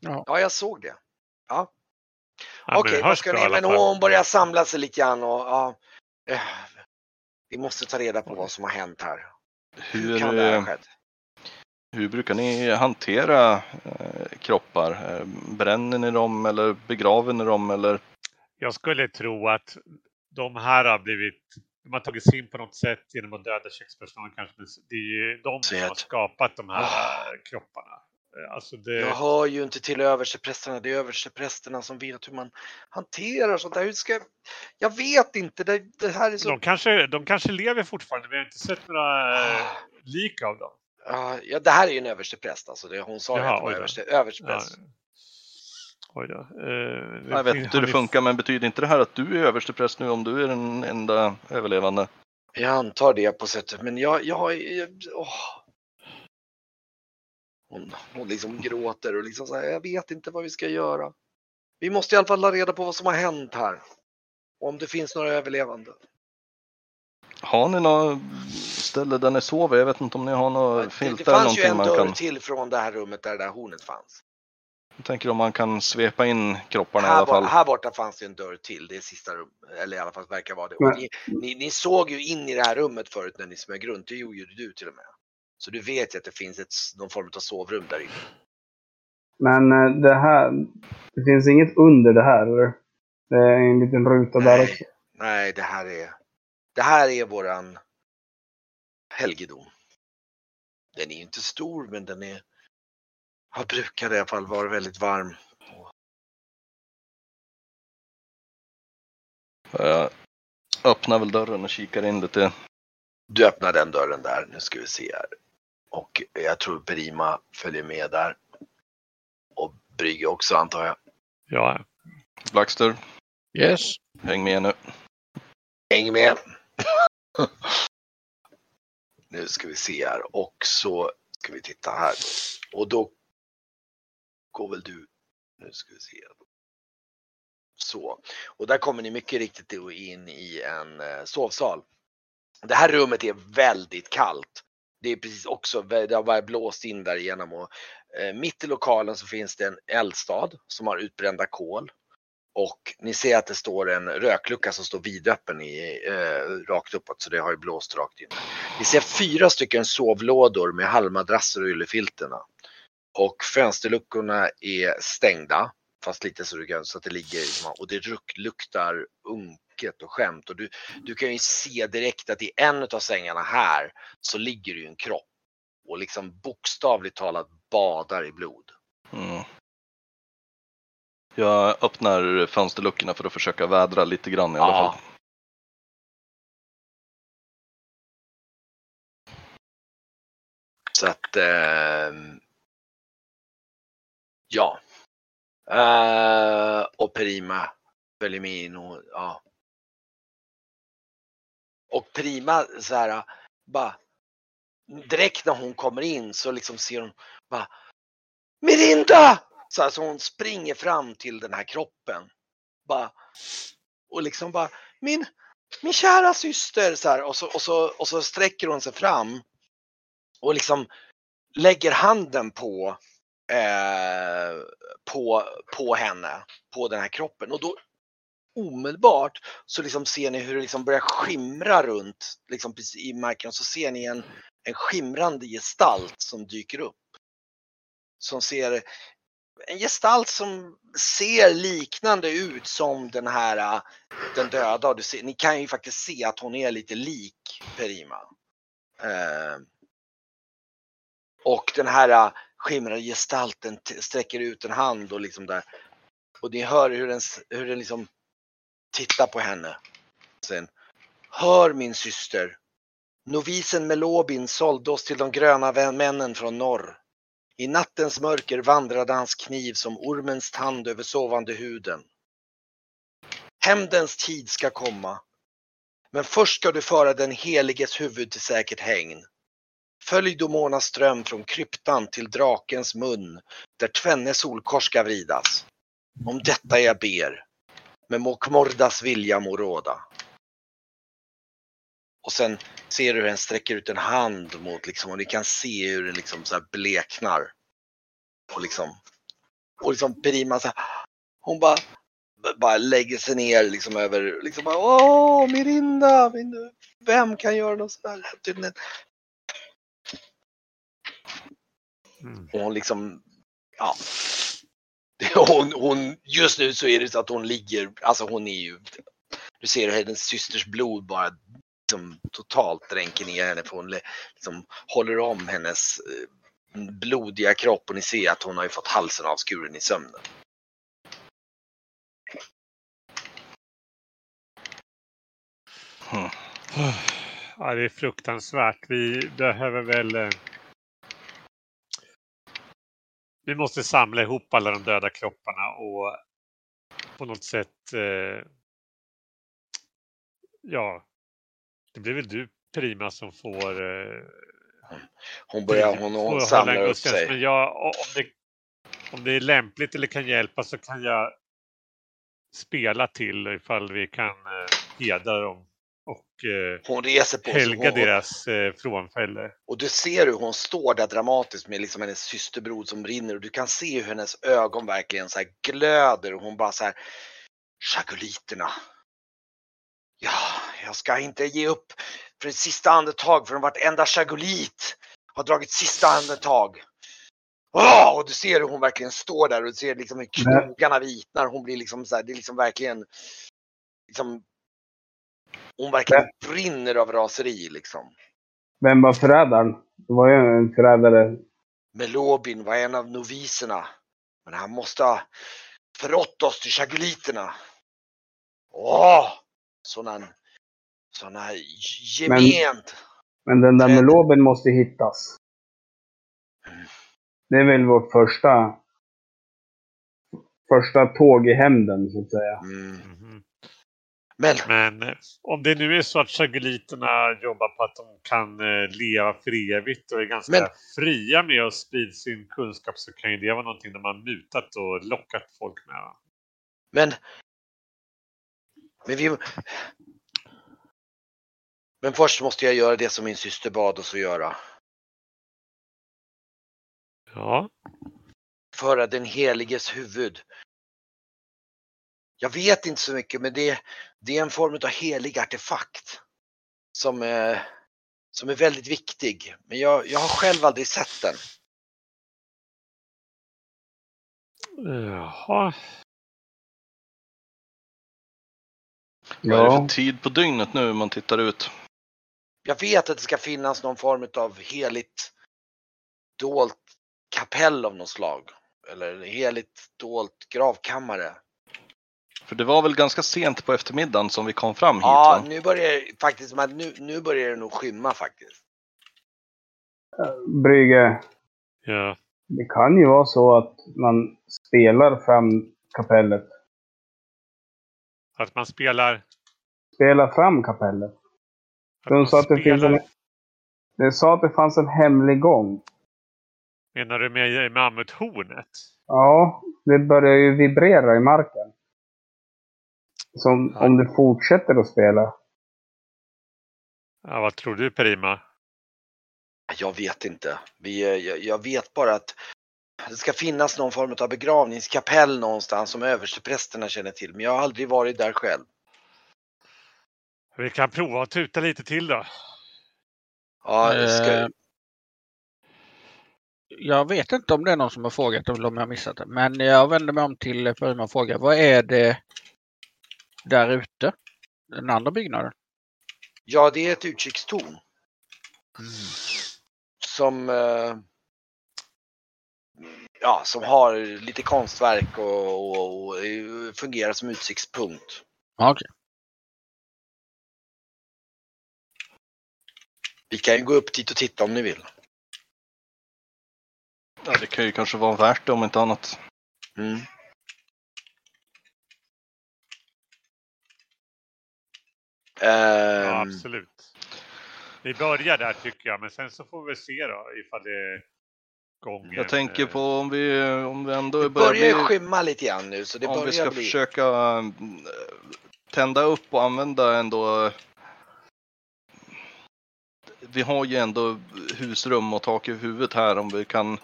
Ja, jag såg det. Ja. ja, Okej, hörs ska ni? Men hon börjar samla sig lite grann och ja. eh, Vi måste ta reda på vad som har hänt här. Hur Hur, kan det ha eh, skett? hur brukar ni hantera eh, kroppar? Eh, Bränner ni dem eller begraver ni dem eller? Jag skulle tro att de här har blivit de har tagit sig in på något sätt genom att döda kökspersonalen kanske. Det är ju de som har skapat de här Ah. kropparna. Eh, Alltså det, Jag hör ju inte till översteprästerna. Det är översteprästerna som vet hur man hanterar sånt där. Hur ska... Jag vet inte. Det, det här är så... de, kanske, de kanske lever fortfarande. Vi har inte sett några Ah. lik av dem. Ja, det här är ju en överstepräst. Alltså. Det, hon sa Jaha, att det var överste, Ja. Oj då. Eh, Jag vet inte hur det funkar men betyder inte det här att du är överstepräst nu om du är den enda överlevande? Jag antar det på sättet, men jag, jag, jag åh. Hon, hon liksom gråter och liksom så här, jag vet inte vad vi ska göra. Vi måste i alla fall ha reda på vad som har hänt här. Och om det finns några överlevande. Har ni några ställe där ni sover. Jag vet inte om ni har några Det, det filtar eller fanns ju någonting en man dörr kan... till från det här rummet där det där hornet fanns. Jag tänker om man kan svepa in kropparna i Här, alla bo- fall. här borta fanns det en dörr till, det är sista rum, eller i alla fall verkar vara det. Ni, ni, ni såg ju in i det här rummet förut när ni smög runt, det gjorde ju du till och med. Så du vet ju att det finns ett, någon form av sovrum där inne. Men eh, det här... Det finns inget under det här, eller? Det är en liten ruta där Nej. också. Nej, det här är, det här är våran helgedom. Den är ju inte stor, men den är, har brukat i alla fall vara väldigt varm. Jag öppnar väl dörren och kikar in lite. Du öppnar den dörren där, nu ska vi se här. Och jag tror Berima följer med där. Och Brygge också antar jag. Ja, Blackster, Yes. häng med nu. Häng med! nu ska vi se här och så ska vi titta här. Och då går väl du, nu ska vi se. Så, och där kommer ni mycket riktigt in i en eh, sovsal. Det här rummet är väldigt kallt. Det är precis också, det har bara blåst in där igenom och eh, mitt i lokalen så finns det en eldstad som har utbrända kol. Och ni ser att det står en röklucka som står vidöppen i, eh, rakt uppåt så det har ju blåst rakt in. Ni ser fyra stycken sovlådor med halmmadrasser och yllefilterna. Och fönsterluckorna är stängda. Fast lite så, du kan, så att det ligger liksom, och det luk- luktar unket och skämt. Och du, du kan ju se direkt att i en av sängarna här så ligger det ju en kropp. Och liksom bokstavligt talat badar i blod. Mm. Jag öppnar fönsterluckorna för att försöka vädra lite grann i alla Ja. fall. Så att, ehm, ja. Uh, och Prima följer med in och, ja. Och Prima så här, bara, direkt när hon kommer in så liksom ser hon bara, Mirinda! Så här, så hon springer fram till den här kroppen. Bara, och liksom bara, min, min kära syster, så här, och så, och så, och så sträcker hon sig fram och liksom lägger handen på, eh, på, på henne, på den här kroppen. Och då omedelbart så liksom ser ni hur det liksom börjar skimra runt liksom precis i marken. Och Så ser ni en, en skimrande gestalt som dyker upp. Som ser en gestalt som ser liknande ut som den här eh, den döda. Och Du ser, ni kan ju faktiskt se att hon är lite lik Perima. Eh, och den här eh, skimrar gestalten sträcker ut en hand och liksom där. Och ni hör hur den, hur den liksom tittar på henne. Sen, Hör min syster. Novisen Melobin sålde oss till de gröna männen från norr. I nattens mörker vandrade hans kniv som ormens tand över sovande huden. Hämndens tid ska komma. Men först ska du föra den heliges huvud till säkert hägn. Följ då Monas ström från kryptan till drakens mun, där tvenne solkors ska vridas. Om detta jag ber, men må Kmordas vilja må råda. Och sen ser du hur den sträcker ut en hand mot liksom, och ni kan se hur den liksom så här bleknar. Och liksom, och liksom Perima så här, hon bara, bara lägger sig ner liksom över, liksom bara, åh Mirinda, min- vem kan göra något sånt här? Typ, Mm. Och hon liksom, ja. Hon, hon, just nu så är det så att hon ligger, alltså hon är ju, du ser hennes systers blod bara liksom totalt dränker ner henne för hon liksom håller om hennes eh, blodiga kropp och ni ser att hon har ju fått halsen avskuren i sömnen. Hmm. Ja, det är fruktansvärt. Vi behöver väl... Vi måste samla ihop alla de döda kropparna och på något sätt... eh, Ja, det blir väl du Prima som får... eh, Hon börjar, hon, hon samlar upp sig. Men jag, om, det, om det är lämpligt eller kan hjälpa så kan jag spela till ifall vi kan eh, hedra dem Hon reser på helga Hon, deras eh, frånfälle. och du ser hur hon står där dramatiskt med liksom hennes systerbror som rinner och du kan se hur hennes ögon verkligen så här glöder och hon bara så här. Chagoliterna. Ja, jag ska inte ge upp för ett sista andetag förrän vartenda chagolit har dragit sista andetag. Åh, och du ser hur hon verkligen står där och du ser liksom hur knogarna vitnar. Hon blir liksom så här, det är liksom verkligen liksom hon verkligen brinner av raseri liksom. Vem var förrädaren? Det var ju en förrädare. Melobin var en av noviserna. Men han måste ha förrått oss till chagoliterna. Åh! Sådana, sådana gement. Men den där loben måste hittas. Det är väl vårt första första tåg i hämnden så att säga. Mm. Men Men eh, om det nu är så att chagoliterna jobbar på att de kan eh, leva för evigt och är ganska Men- fria med att sprida sin kunskap så kan ju det vara någonting de har mutat och lockat folk med. Men... Men vi... Men först måste jag göra det som min syster bad oss att göra. Ja, Föra den heliges huvud. Jag vet inte så mycket men det, det är en form av helig artefakt. Som är, som är väldigt viktig. Men jag, jag har själv aldrig sett den. Jaha. Vad är det Ja, för tid på dygnet nu om man tittar ut? Jag vet att det ska finnas någon form av heligt dolt kapell av något slag. Eller heligt dolt gravkammare. För det var väl ganska sent på eftermiddagen som vi kom fram hit Ja, va? nu börjar faktiskt, nu, nu börjar det nog skymma faktiskt. Brygge. Ja. Det kan ju vara så att man spelar fram kapellet. Att man spelar... Spelar fram kapellet. Att De sa att det finns spelar en... Det sa att det fanns en hemlig gång. menar du med mammuthornet? Ja, det börjar ju vibrera i marken. Som Ja. om det fortsätter att spela. Ja, vad tror du Perima? Jag vet inte. Vi, eh, jag, jag vet bara att det ska finnas någon form av begravningskapell någonstans som översteprästerna känner till. Men jag har aldrig varit där själv. Vi kan prova att tuta lite till då. Ja, det ska, Eh, Jag vet inte om det är någon som har frågat eller om jag har missat det. Men jag vänder mig om till Perima och frågar. Vad är det där ute? Den andra byggnaden? ja, det är ett utkikstorn. Som eh, ja, som har lite konstverk och, och, och fungerar som utsiktspunkt. Okej. Vi kan ju gå upp dit och titta om ni vill. Ja, det kan ju kanske vara värt det om inte annat. Mm. Ja, Ehm, absolut. Vi börjar där tycker jag, men sen så får vi se då ifall det är gången. Jag tänker eh, på om vi, om vi ändå det börjar börjar ju bli, skymma lite grann nu så det om vi börjar ska bli. försöka mm, tända upp och använda ändå vi har ju ändå husrum och tak över huvudet här om vi kan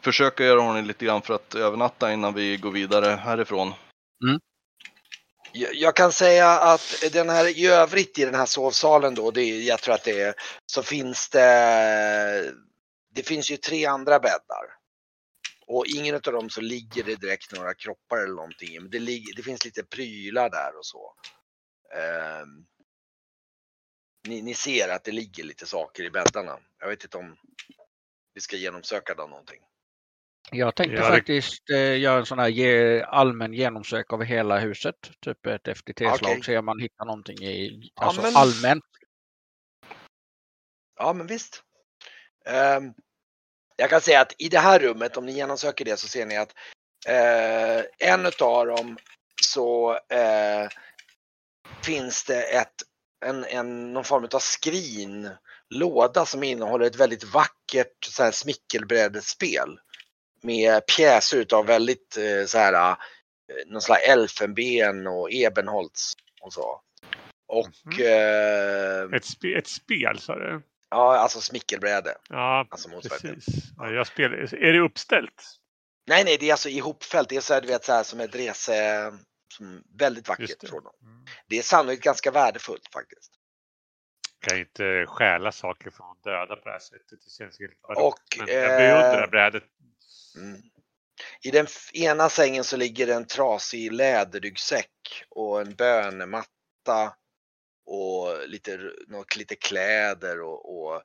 försöka göra ordning lite grann för att övernatta innan vi går vidare härifrån. Jag jag kan säga att den här i övrigt i den här sovsalen då, det är, jag tror att det är, så finns det, det finns ju tre andra bäddar. Och ingen av dem så ligger det direkt några kroppar eller någonting. Men det, ligger, det finns lite prylar där och så. Eh, ni, ni ser att det ligger lite saker i bäddarna. Jag vet inte om vi ska genomsöka dem någonting. Jag tänkte Ja, det- faktiskt eh, göra en sån här ge, allmän genomsök av hela huset. Typ ett FTT-slag. Okej. Se om man hittar någonting i, Ja, alltså men- allmänt. Ja, men visst. Ehm, jag kan säga att i det här rummet, om ni genomsöker det, så ser ni att eh, en utav dem så eh, finns det ett, en, en, någon form av skrin, låda som innehåller ett väldigt vackert så här, smickelbrädespel med pjäser utav väldigt eh, så här, eh, någon slags elfenben och ebenholts och så. Och Mhm. eh, Ett, spe, ett spel sa du? ja, alltså smickelbräde. Ja, Alltså precis. Ja, jag spelar. Är det uppställt? Nej, nej, det är alltså ihopfällt. Det är så här, du vet, så här som ett rese... Som väldigt vackert det. från dem. Mm. Det är sannolikt ganska värdefullt faktiskt. Kan inte stjäla saker från döda på det här sättet. Det känns helt Och, barockt. Men jag eh, beundrar brädet. Mm. I den ena sängen så ligger det en trasig läderryggsäck och en bönematta och lite, något, lite kläder och, och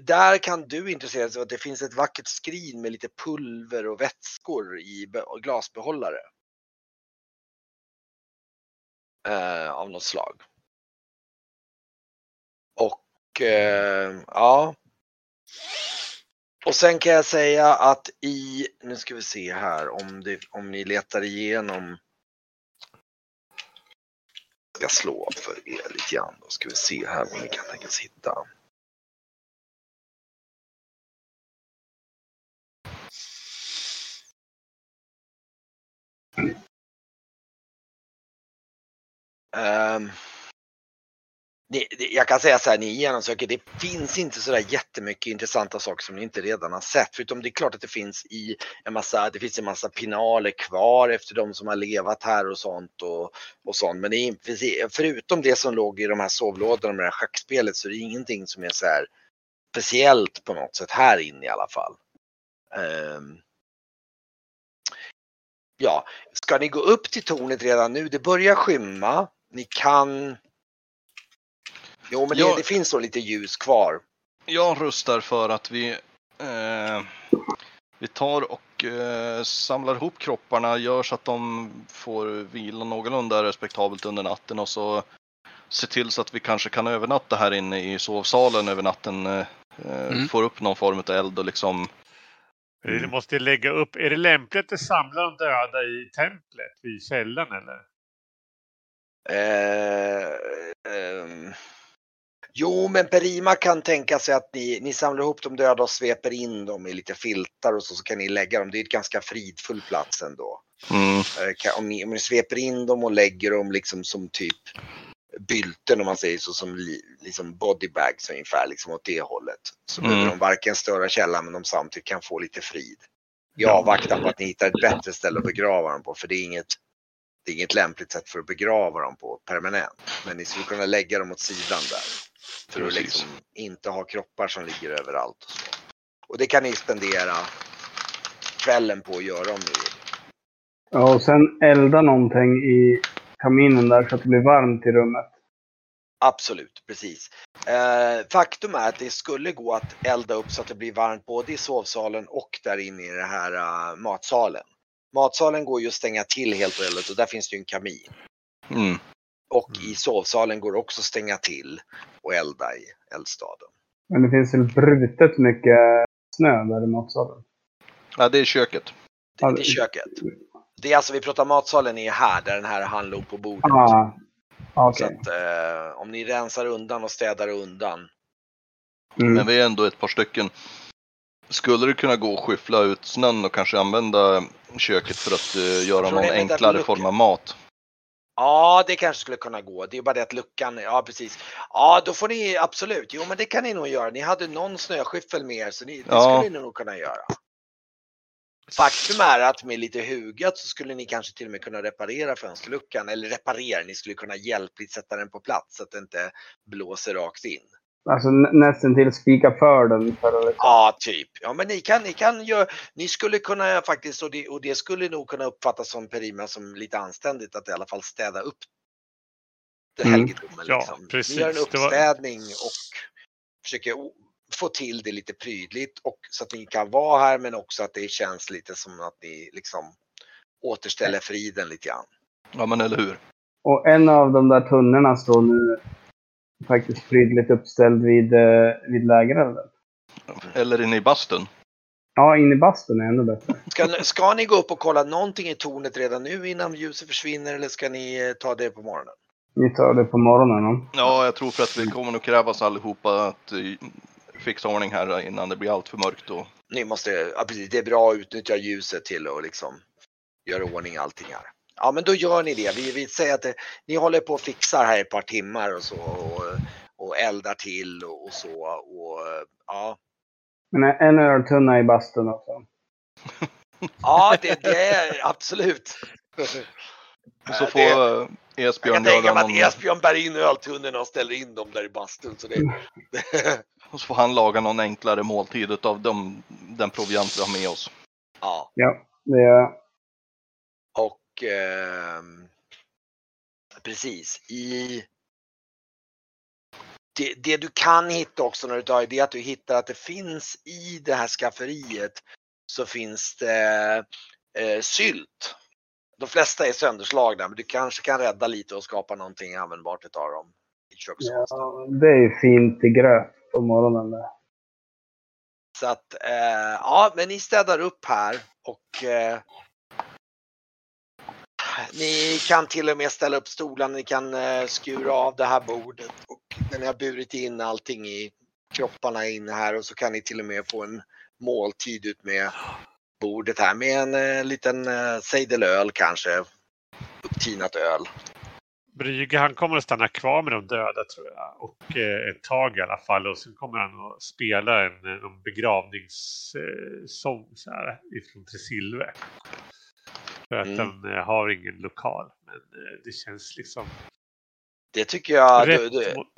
där kan du intressera dig för att det finns ett vackert skrin med lite pulver och vätskor i glasbehållare. Eh, av något slag. Och eh, ja. Och sen kan jag säga att i, nu ska vi se här om, det, om ni letar igenom. Jag slå för er lite grann. Då ska vi se här vad ni kan tänkas hitta. Um det, det, jag kan säga så här, ni genomsöker, det finns inte så där jättemycket intressanta saker som ni inte redan har sett. Förutom det är klart att det finns i en massa, det finns en massa pinaler kvar efter de som har levat här och sånt och, och sånt. Men det är, förutom det som låg i de här sovlådorna med det här schackspelet så är det ingenting som är så här speciellt på något sätt här inne i alla fall. Um ja, ska ni gå upp till tornet redan nu? Det börjar skymma. Ni kan Jo, men det, Ja. det finns nog lite ljus kvar. Jag röstar för att vi, eh, vi tar och eh, samlar ihop kropparna, gör så att de får vila någorlunda respektabelt under natten och så se till så att vi kanske kan övernatta här inne i sovsalen över natten. Eh, Mm. Får upp någon form av eld och liksom Du Mm. måste lägga upp. Är det lämpligt att samla de döda i templet vid källan eller? Eh, ehm. Jo, men Perima kan tänka sig att ni, ni samlar ihop de döda och sveper in dem i lite filtar och så, så kan ni lägga dem. Det är ett ganska fridfull plats ändå. mm, Eh, Om ni, om ni sveper in dem och lägger dem liksom som typ bylten om man säger så, som li, liksom bodybags ungefär, liksom åt det hållet. Så Mm. behöver de varken störa källan men de samtidigt kan få lite frid. I avvaktan på att ni hittar ett bättre ställe att begrava dem på, för det är inget det är inget lämpligt sätt för att begrava dem på permanent. Men ni skulle kunna lägga dem åt sidan där. För att liksom inte ha kroppar som ligger överallt. Och, så. och det kan ni spendera kvällen på att göra om ni vill. Ja, och sen elda någonting i kaminen där så att det blir varmt i rummet. Absolut, precis. Eh, faktum är att det skulle gå att elda upp så att det blir varmt både i sovsalen och där inne i den här eh, matsalen. Matsalen går ju att stänga till helt och hållet och där finns det ju en kamin. mm. Och Mm. i sovsalen går det också att stänga till och elda i eldstaden. Men det finns väl brutet mycket snö där i matsalen. Ja, det är köket. Det, det är köket. Det är alltså, vi pratar matsalen är här där den här han låg på bordet. Ah, Så okej. att eh, om ni rensar undan och städar undan. Mm. Men vi är ändå ett par stycken. Skulle det kunna gå att skyffla ut snön och kanske använda köket för att eh, göra någon enklare form av mat? Ja, det kanske skulle kunna gå. Det är bara det att luckan, ja precis. Ja, då får ni absolut. Jo, men det kan ni nog göra. Ni hade någon snöskyffel med er så ni, det Ja. skulle ni nog kunna göra. Faktum är att med lite hugat så skulle ni kanske till och med kunna reparera fönsterluckan. Eller reparera, ni skulle kunna hjälpligt sätta den på plats så att det inte blåser rakt in. Alltså nä- nästan till spika för den. För att, liksom- Ja, typ. Ja, men ni kan, ni kan göra, ni skulle kunna faktiskt, och det, och det skulle nog kunna uppfattas som Perima som lite anständigt att i alla fall städa upp det Mm. helgedomen. Ja, liksom. precis. Ni gör en Det var- uppstädning och försöker få till det lite prydligt och så att ni kan vara här men också att det känns lite som att ni liksom återställer friden lite grann. Ja, men eller hur? Och en av de där tunnorna står nu faktiskt prydligt uppställd vid, eh, vid lägerelden. Eller inne i bastun. Ja, in i bastun är ännu bättre. Ska, ni- ska ni gå upp och kolla någonting i tornet redan nu innan ljuset försvinner eller ska ni eh, ta det på morgonen? Ni tar det på morgonen. då. Ja, jag tror för att vi kommer nog krävas allihopa att eh, fixa ordning här innan det blir allt för mörkt. Och... Ni måste, ja, precis, det är bra att utnyttja ljuset till att liksom göra ordning allting här. Ja men då gör ni det. Vi, vi säger att det, ni håller på och fixar här ett par timmar och så och, och eldar till och, och så. Och, ja. Men en öltunna i bastun också. ja, det, det är absolut. Och så Eh, får det- eh, Jag Esbjörn kan tänka mig att Esbjörn bär in öltunnorna och ställer in dem där i bastun. Så det, och så får han laga någon enklare måltid utav de, den proviant vi har med oss. ja. Ja, det är... Och ehm, precis i det, det du kan hitta också när du tar det är att du hittar att det finns i det här skafferiet så finns det eh, sylt. De flesta är sönderslagna men du kanske kan rädda lite och skapa någonting användbart utav dem. I. Ja, det är ju fint till gröt på morgonen. Där. Så att, eh, ja, men ni städar upp här och eh, ni kan till och med ställa upp stolarna, ni kan eh, skura av det här bordet och när ni har burit in allting i kropparna inne här och så kan ni till och med få en måltid ut med bordet här med en eh, liten eh, sejdelöl kanske. Upptinat öl. Brygge han kommer att stanna kvar med de döda tror jag. Och eh, ett tag i alla fall. Och sen kommer han att spela en, eh, en begravningssång eh, så här, ifrån Tresilve. För att Mm. den eh, har ingen lokal. Men eh, det känns liksom Det tycker jag, du, rätt. du, mot-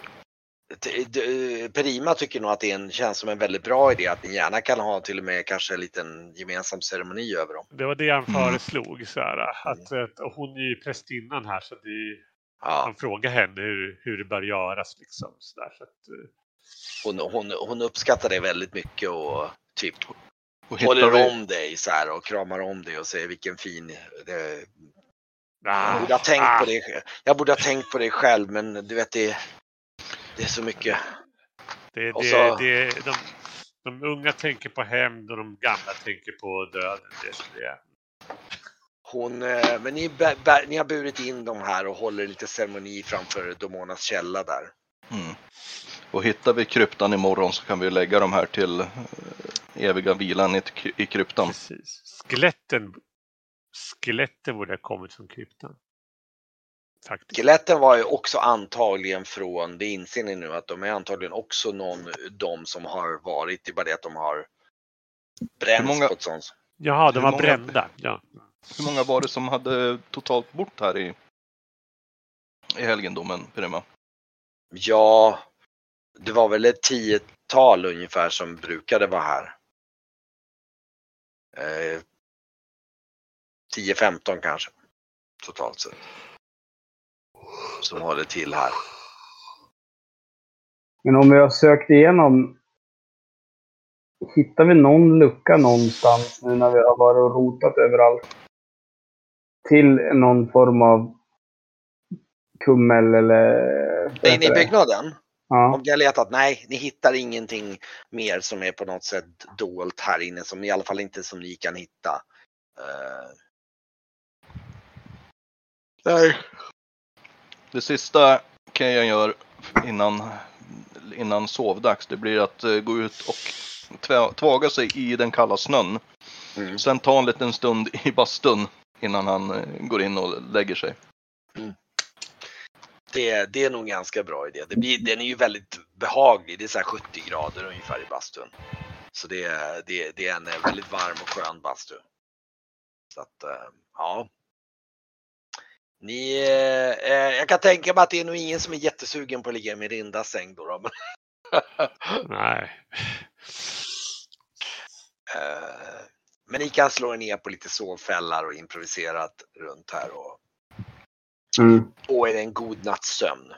d- d- Perima tycker nog att det en, känns som en väldigt bra idé att ni gärna kan ha till och med kanske en liten gemensam ceremoni över dem. Det var det han Mm. föreslog. Så här, att, att, och hon är ju prästinnan här så det, Ja. han frågar henne hur, hur det bör göras. Liksom, så där, så att, eh, hon, hon, hon uppskattar det väldigt mycket och typ håller vi, om dig så här och kramar om dig och säger vilken fin... Det, ah, jag, borde ha tänkt ah, på det, jag borde ha tänkt på det själv men du vet det, det är så mycket. Det, det, så- det, de, de unga tänker på hämnd och de gamla tänker på döden. Det det är. Hon, eh, men ni, bä, bä, ni har burit in dem här och håller lite ceremoni framför Domonas källa där. mm. Och hittar vi kryptan imorgon så kan vi lägga dem här till eh, eviga vilan i, i kryptan. Precis. Skeletten, skeletten borde ha kommit från kryptan. Faktiskt. Skeletten var ju också antagligen från, det inser ni nu, att de är antagligen också någon, de som har varit, det är bara det att de har bränts många- på ett sånt. Jaha, de var många- brända. Ja. Hur många var det som hade totalt bort här i, i helgendomen, Pirima? Ja, det var väl ett tiotal ungefär som brukade vara här. Eh, 10-15 kanske. Totalt sett. Som håller till här. Men om vi har sökt igenom... Hittar vi någon lucka någonstans nu när vi har varit och rotat överallt? Till någon form av kummel eller... ni i byggnaden? Ja. Om ni har letat? Nej, ni hittar ingenting mer som är på något sätt dolt här inne. Som i alla fall inte som ni kan hitta. Eh, Nej. Det sista Kejan gör innan, innan sovdags, det blir att eh, gå ut och tvä- tvaga sig i den kalla snön. Mm. Sen ta en liten stund i bastun innan han eh, går in och lägger sig. Det, det är nog en ganska bra idé. Det blir, den är ju väldigt behaglig. Det är så här 70 grader ungefär i bastun. Så det, är- det, det är en eh, väldigt varm och skön bastu. Så att, eh, ja. Ni, eh, jag kan tänka mig att det är nog ingen som är jättesugen på att ligga i Mirindas säng då. då men, Nej. eh, men ni kan slå er ner på lite sovfällar och improviserat runt här och Mm. få er en god natts sömn.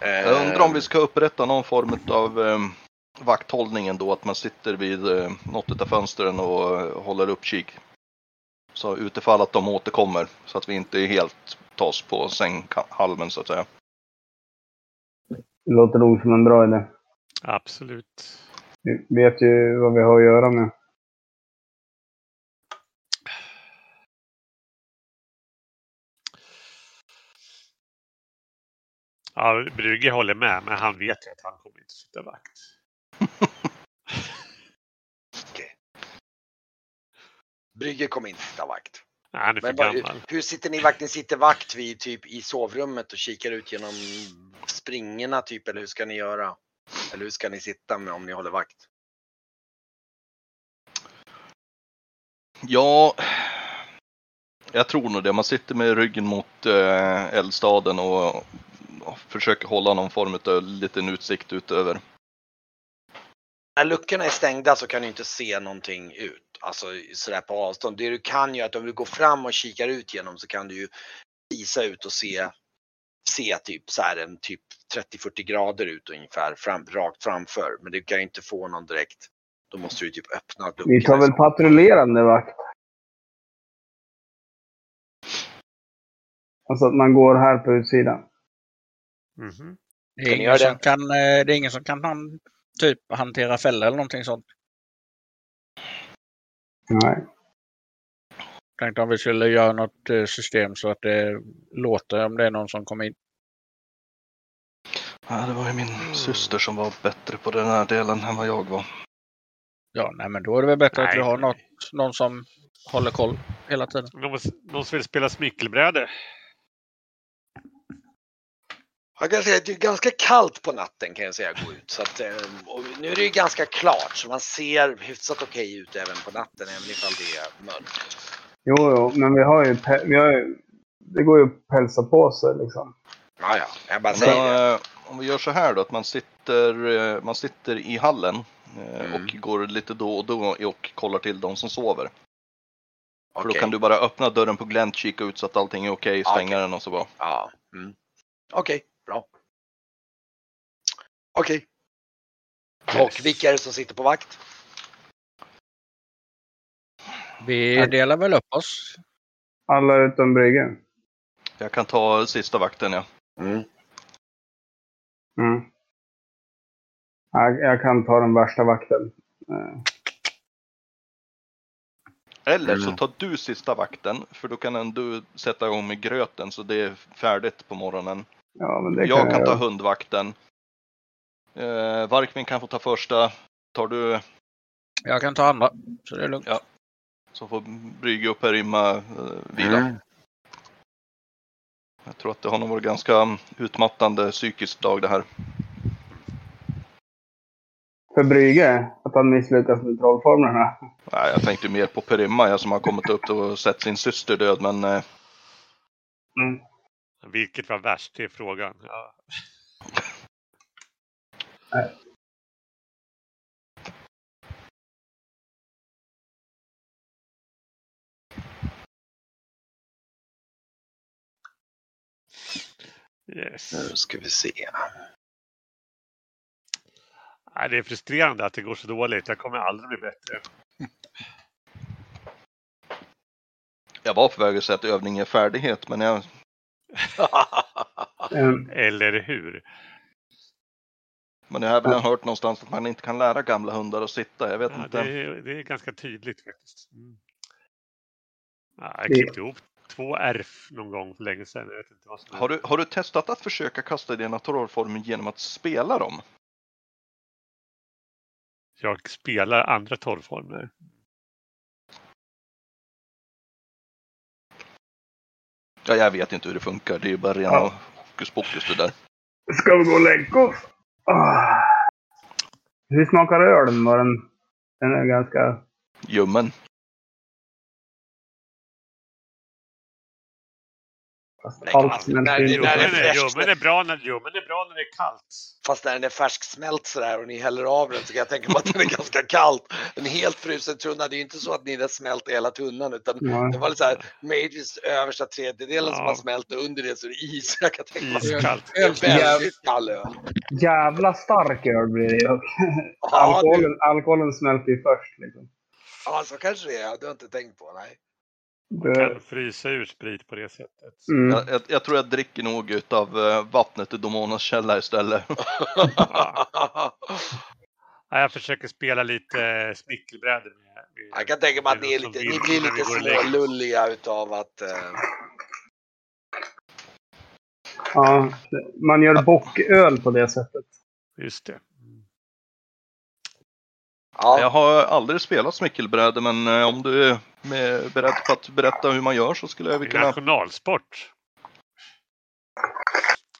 Jag undrar om vi ska upprätta någon form av eh, vakthållning ändå, att man sitter vid eh, något av fönstren och eh, håller uppkik. Så utifall att de återkommer, så att vi inte helt tas på sänghalmen så att säga. Det låter nog som en bra idé. Absolut. Vi vet ju vad vi har att göra med. Ja, Brygge håller med, men han vet ju att han kommer inte sitta vakt. Brygge kommer inte sitta vakt. Nej, han är för Men gammal. hur sitter ni vakt? Ni sitter vakt vid typ i sovrummet och kikar ut genom springorna typ eller hur ska ni göra? Eller hur ska ni sitta med om ni håller vakt? Ja, jag tror nog det. Man sitter med ryggen mot eh, eldstaden och försöker hålla någon form av liten utsikt utöver. När luckorna är stängda så kan du inte se någonting ut. Alltså sådär på avstånd. Det du kan göra är att om du går fram och kikar ut genom så kan du ju visa ut och se, se typ så här en typ 30-40 grader ut ungefär fram, rakt framför. Men du kan ju inte få någon direkt. Då måste du typ öppna luckorna. Vi tar väl patrullerande vakt. Alltså att man går här på utsidan. Mhm. Det är, ingen som det? kan, eh, det är ingen som kan han, typ hantera fällor eller någonting sånt. Nej. Tänkte om vi skulle göra något eh, system så att det låter om det är någon som kommer in. Ja, det var ju min syster som var bättre på den här delen än vad jag var. Ja, nej men då är det väl bättre att vi Nej. har något, någon som håller koll hela tiden. Någon, någon som vill spela smyckelbräde? Jag kan säga att det är ganska kallt på natten kan jag säga gå ut. Så att, eh, nu är det ju ganska klart så man ser hyfsat okej ut även på natten även ifall det är mörkt. Jo, jo, men vi har ju... Vi har ju det går ju att pälsa på sig liksom. Ja, ja, jag bara säger det. Men, eh, om vi gör så här då, att man sitter, eh, man sitter i hallen Mm. och går lite då och då och kollar till de som sover. För då kan du bara öppna dörren på glänt, kika ut så att allting är okej, Ja, stänga okej. den och så bara. Ja. Mm. Okej, bra. Okej. Och vilka är det som sitter på vakt? Vi delar väl upp oss. Alla utom Brygge. Jag kan ta sista vakten ja. Mm. Mm. Jag, jag kan ta den värsta vakten. Eh, Eller så Mm. tar du sista vakten, för då kan du sätta igång med gröten så det är färdigt på morgonen. Ja, men det jag kan jag ta hundvakten. Eh, Varkmin kan få ta första. Tar du Jag kan ta andra. Så det är lugnt. Ja. så får Brygge och Per-Imma eh, vila. Mm. Jag tror att det har nog varit ganska utmattande psykiskt dag det här. För Brygge, att han misslyckas med trollformlerna. Nej, jag tänkte mer på Per-Imma, jag som har kommit upp och sett sin syster död, men eh, Mm. Vilket var värst? Det är frågan. Ja. Yes. Nu ska vi se. Nej, det är frustrerande att det går så dåligt. Jag kommer aldrig bli bättre. jag var på väg att säga att övning är färdighet, men jag. Eller hur? men jag har väl hört någonstans att man inte kan lära gamla hundar att sitta. Jag vet Ja, inte. det, är, det är ganska tydligt faktiskt. Mm. Ja, jag Det- klippte ihop två R någon gång för länge sedan. Jag vet inte vad som Har du, har du testat att försöka kasta dina trollformer genom att spela dem? Jag spelar andra torrformer. Ja, jag vet inte hur det funkar. Det är ju bara rena Ja. hokus pokus det där. Ska vi gå och lägga oss? Ah. Hur smakar ölen? Var den, den är ganska... Ljummen. Fast Nej, allt fan, smälter när- är, ljummen är bra när ljummen är bra när det är kallt. Fast när den är färsksmält sådär och ni häller av den så kan jag tänka mig att den är ganska kallt. En helt frusen tunna, det är ju inte så att ni har smält hela tunnan utan Ja. det var lite såhär Mages översta tredjedelen som Ja. har smält och under det så är det is. Jag kan tänka mig att Iskallt. det är väldigt kall öl. Jävla stark öl blir det ju. Alkoholen, alkoholen smälter ju först. Liksom. ja, så kanske det är. Det har jag inte tänkt på. Nej. Det, Kan frysa ur sprit på det sättet. mm. Jag, jag, jag tror jag dricker nog utav eh, vattnet i Domonas källa istället. Ja, jag försöker spela lite smickelbrädor med, med Jag kan tänka mig att Det är ni, är lite, ni blir lite smålulliga utav att... Eh, ja, man gör bocköl på det sättet. Just det. Ja, Jag har aldrig spelat smickelbräde men eh, om du är med, beredd på att berätta hur man gör så skulle jag väl kunna... Nationalsport.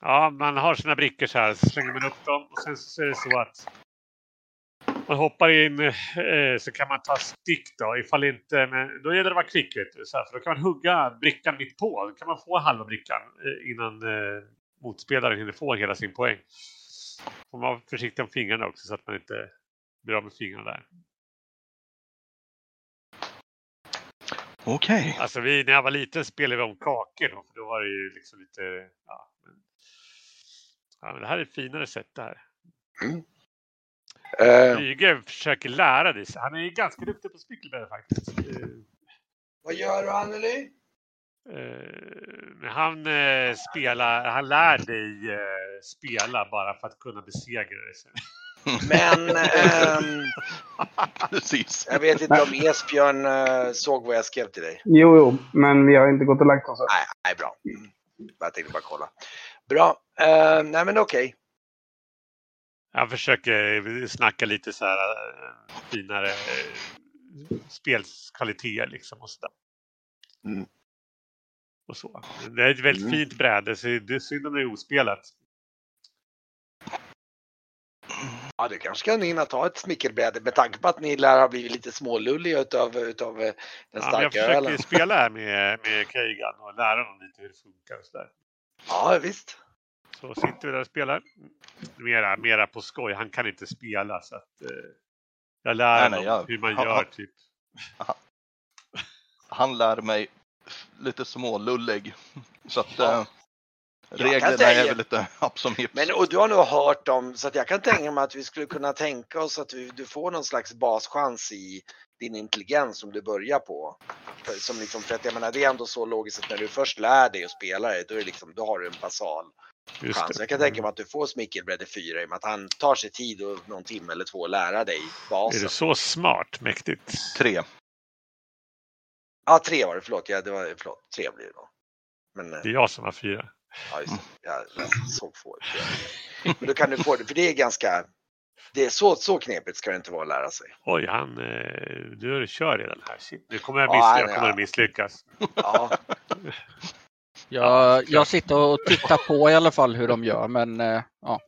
Ja, man har sina brickor så här, så slänger man upp dem och sen så är det så att man hoppar in eh, så kan man ta stick då, ifall inte, men då gäller det att vara kvick vet du, så här, för då kan man hugga brickan mitt på. Då kan man få halva brickan eh, innan eh, motspelaren hinner få hela sin poäng. Får man vara försiktig om fingrarna också så att man inte blir av med fingrarna där. Okej. Alltså vi, när jag var liten spelade vi om kakor då, för då var det ju liksom lite, ja. Men, ja, men det här är ett finare sätt det här. eh, Ryge försöker lära dig. Han är ju ganska duktig på spickelbräde faktiskt. Eh, vad gör du Anneli? eh, Men han eh, spelar, han lär dig eh, spela bara för att kunna besegra dig. Men ehm, Precis. jag vet inte om Esbjörn eh, såg vad jag skrev till dig. Jo, jo, men vi har inte gått och lagt oss än. Nej, nej bra. Jag tänkte bara kolla. Bra. Eh, nej men okej. Han försöker snacka lite så här eh, finare eh, spelkvaliteter liksom och sådär. Mm. Och så. Det är ett väldigt Mm. fint bräde så det är synd om det är ospelat. Ja, du kanske kan hinna ta ett smickelbräde med tanke på att ni lär ha blivit lite smålulliga utav, utav eh, den Ja, men jag starka försöker ölen. spela här med, med Keigan och lära honom lite hur det funkar och sådär. Ja, visst. Så sitter vi där och spelar. Mera, mera på skoj. Han kan inte spela så att eh, jag lär Nej, honom nej, jag- hur man han- gör han- typ. Han lär mig lite smålullig. Så att Ja. eh, reglerna är väl lite happ som hips. Men och du har nog hört dem så att jag kan tänka mig att vi skulle kunna tänka oss att du, du får någon slags baschans i din intelligens som du börjar på. För, som liksom, för att jag menar det är ändå så logiskt att när du först lär dig att spela det då, är det liksom, då har du en basal Just chans. det. Jag kan tänka mig att du får smickelbräde 4 i och med att han tar sig tid och någon timme eller två att lära dig Är basen. det så smart? Mäktigt. Tre. Ja, tre var det, förlåt. Ja, det var, förlåt. Tre blir det då. Men, eh, Det är jag som har fyra. Ja, just det. Jag, jag såg få. Men då kan du få det, för det är ganska, det är så, så knepigt ska det inte vara att lära sig. Oj, han... Eh, du kör redan här. Shit. Nu kommer jag, Ja, misslyckas. nej, jag kommer ja. att misslyckas. Ja, Jag, jag sitter och tittar på i alla fall hur de gör, men eh, ja.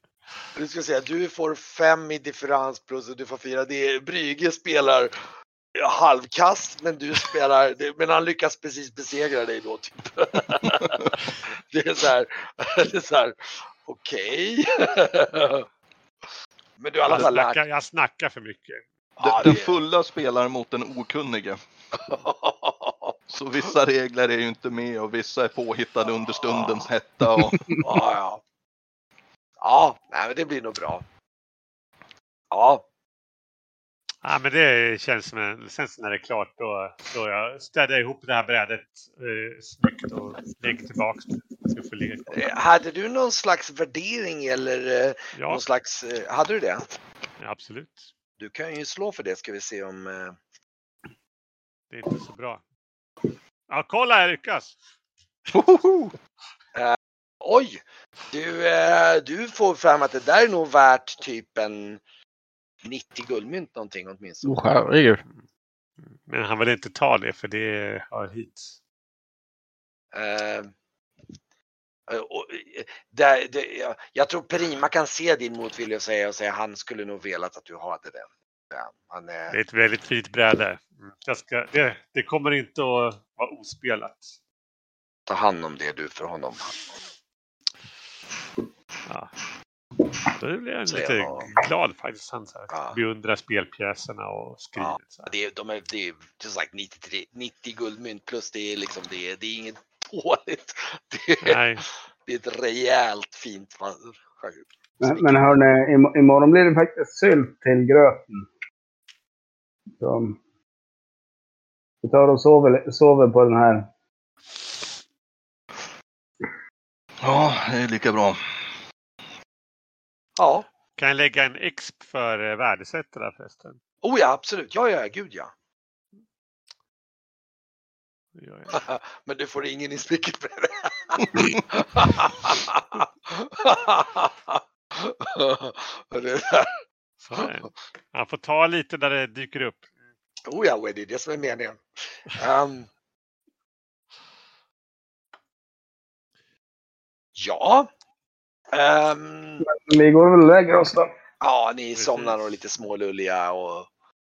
du ska säga, du får fem i differens plus och du får fyra. Det är, Brygge spelar halvkast, men du spelar, men han lyckas precis besegra dig då typ. Det är så här, det är så här, okej. Men du har i alla Jag fall lärt snackar, jag snackar för mycket. Ja, den det- fulla spelar mot den okunnige. Så vissa regler är ju inte med och vissa är påhittade under stundens hetta. Och... Ja, ja. Ja, nej, men det blir nog bra. Ja, Ja, men det känns som en... Sen så när det är klart då, då jag städar ihop det här brädet eh, snyggt och lägger tillbaks det. Ska få ligga kvar. eh, hade du någon slags värdering eller eh, Ja, någon slags, eh, hade du det? ja, absolut. Du kan ju slå för det ska vi se om... eh, Det är inte så bra. Ja, kolla jag lyckas! Hohoho! Oj! Du, eh, du får fram att det där är nog värt typ en 90 guldmynt någonting åtminstone. Oh, herregud. Men han vill inte ta det för det hör hit. Eh, och, eh, där, det, jag, jag tror Perima kan se din motvilja och säga och säga han skulle nog velat att du hade den. Ja, han är, Det är ett väldigt fint bräde. Mm. Jag ska, det, det kommer inte att vara ospelat. ta hand om det du för honom. Ja. Då blir jag lite jag. glad faktiskt. Han så Ja. beundrar spelpjäserna och skriver. Ja, det är, de är, det är som sagt 93, 90 guldmynt plus det är liksom det, är- det är inget dåligt. Det är, Nej, det är ett rejält fint va- Men, men hörni, im- imorgon blir det faktiskt sylt till gröten. Så, vi tar och sover, sover på den här. Ja, det är lika bra. Ja, kan jag lägga en exp för eh, värdesättare förresten? oh ja absolut, ja ja gud ja. Det. Men du får ingen i smycketbräde. det där. Så det- Han får ta lite där det dyker upp. Oh ja, det är det som är meningen. Ehm. ja. Ehm, Vi går väl och lägger oss då. ja, ni somnar och lite smålulliga och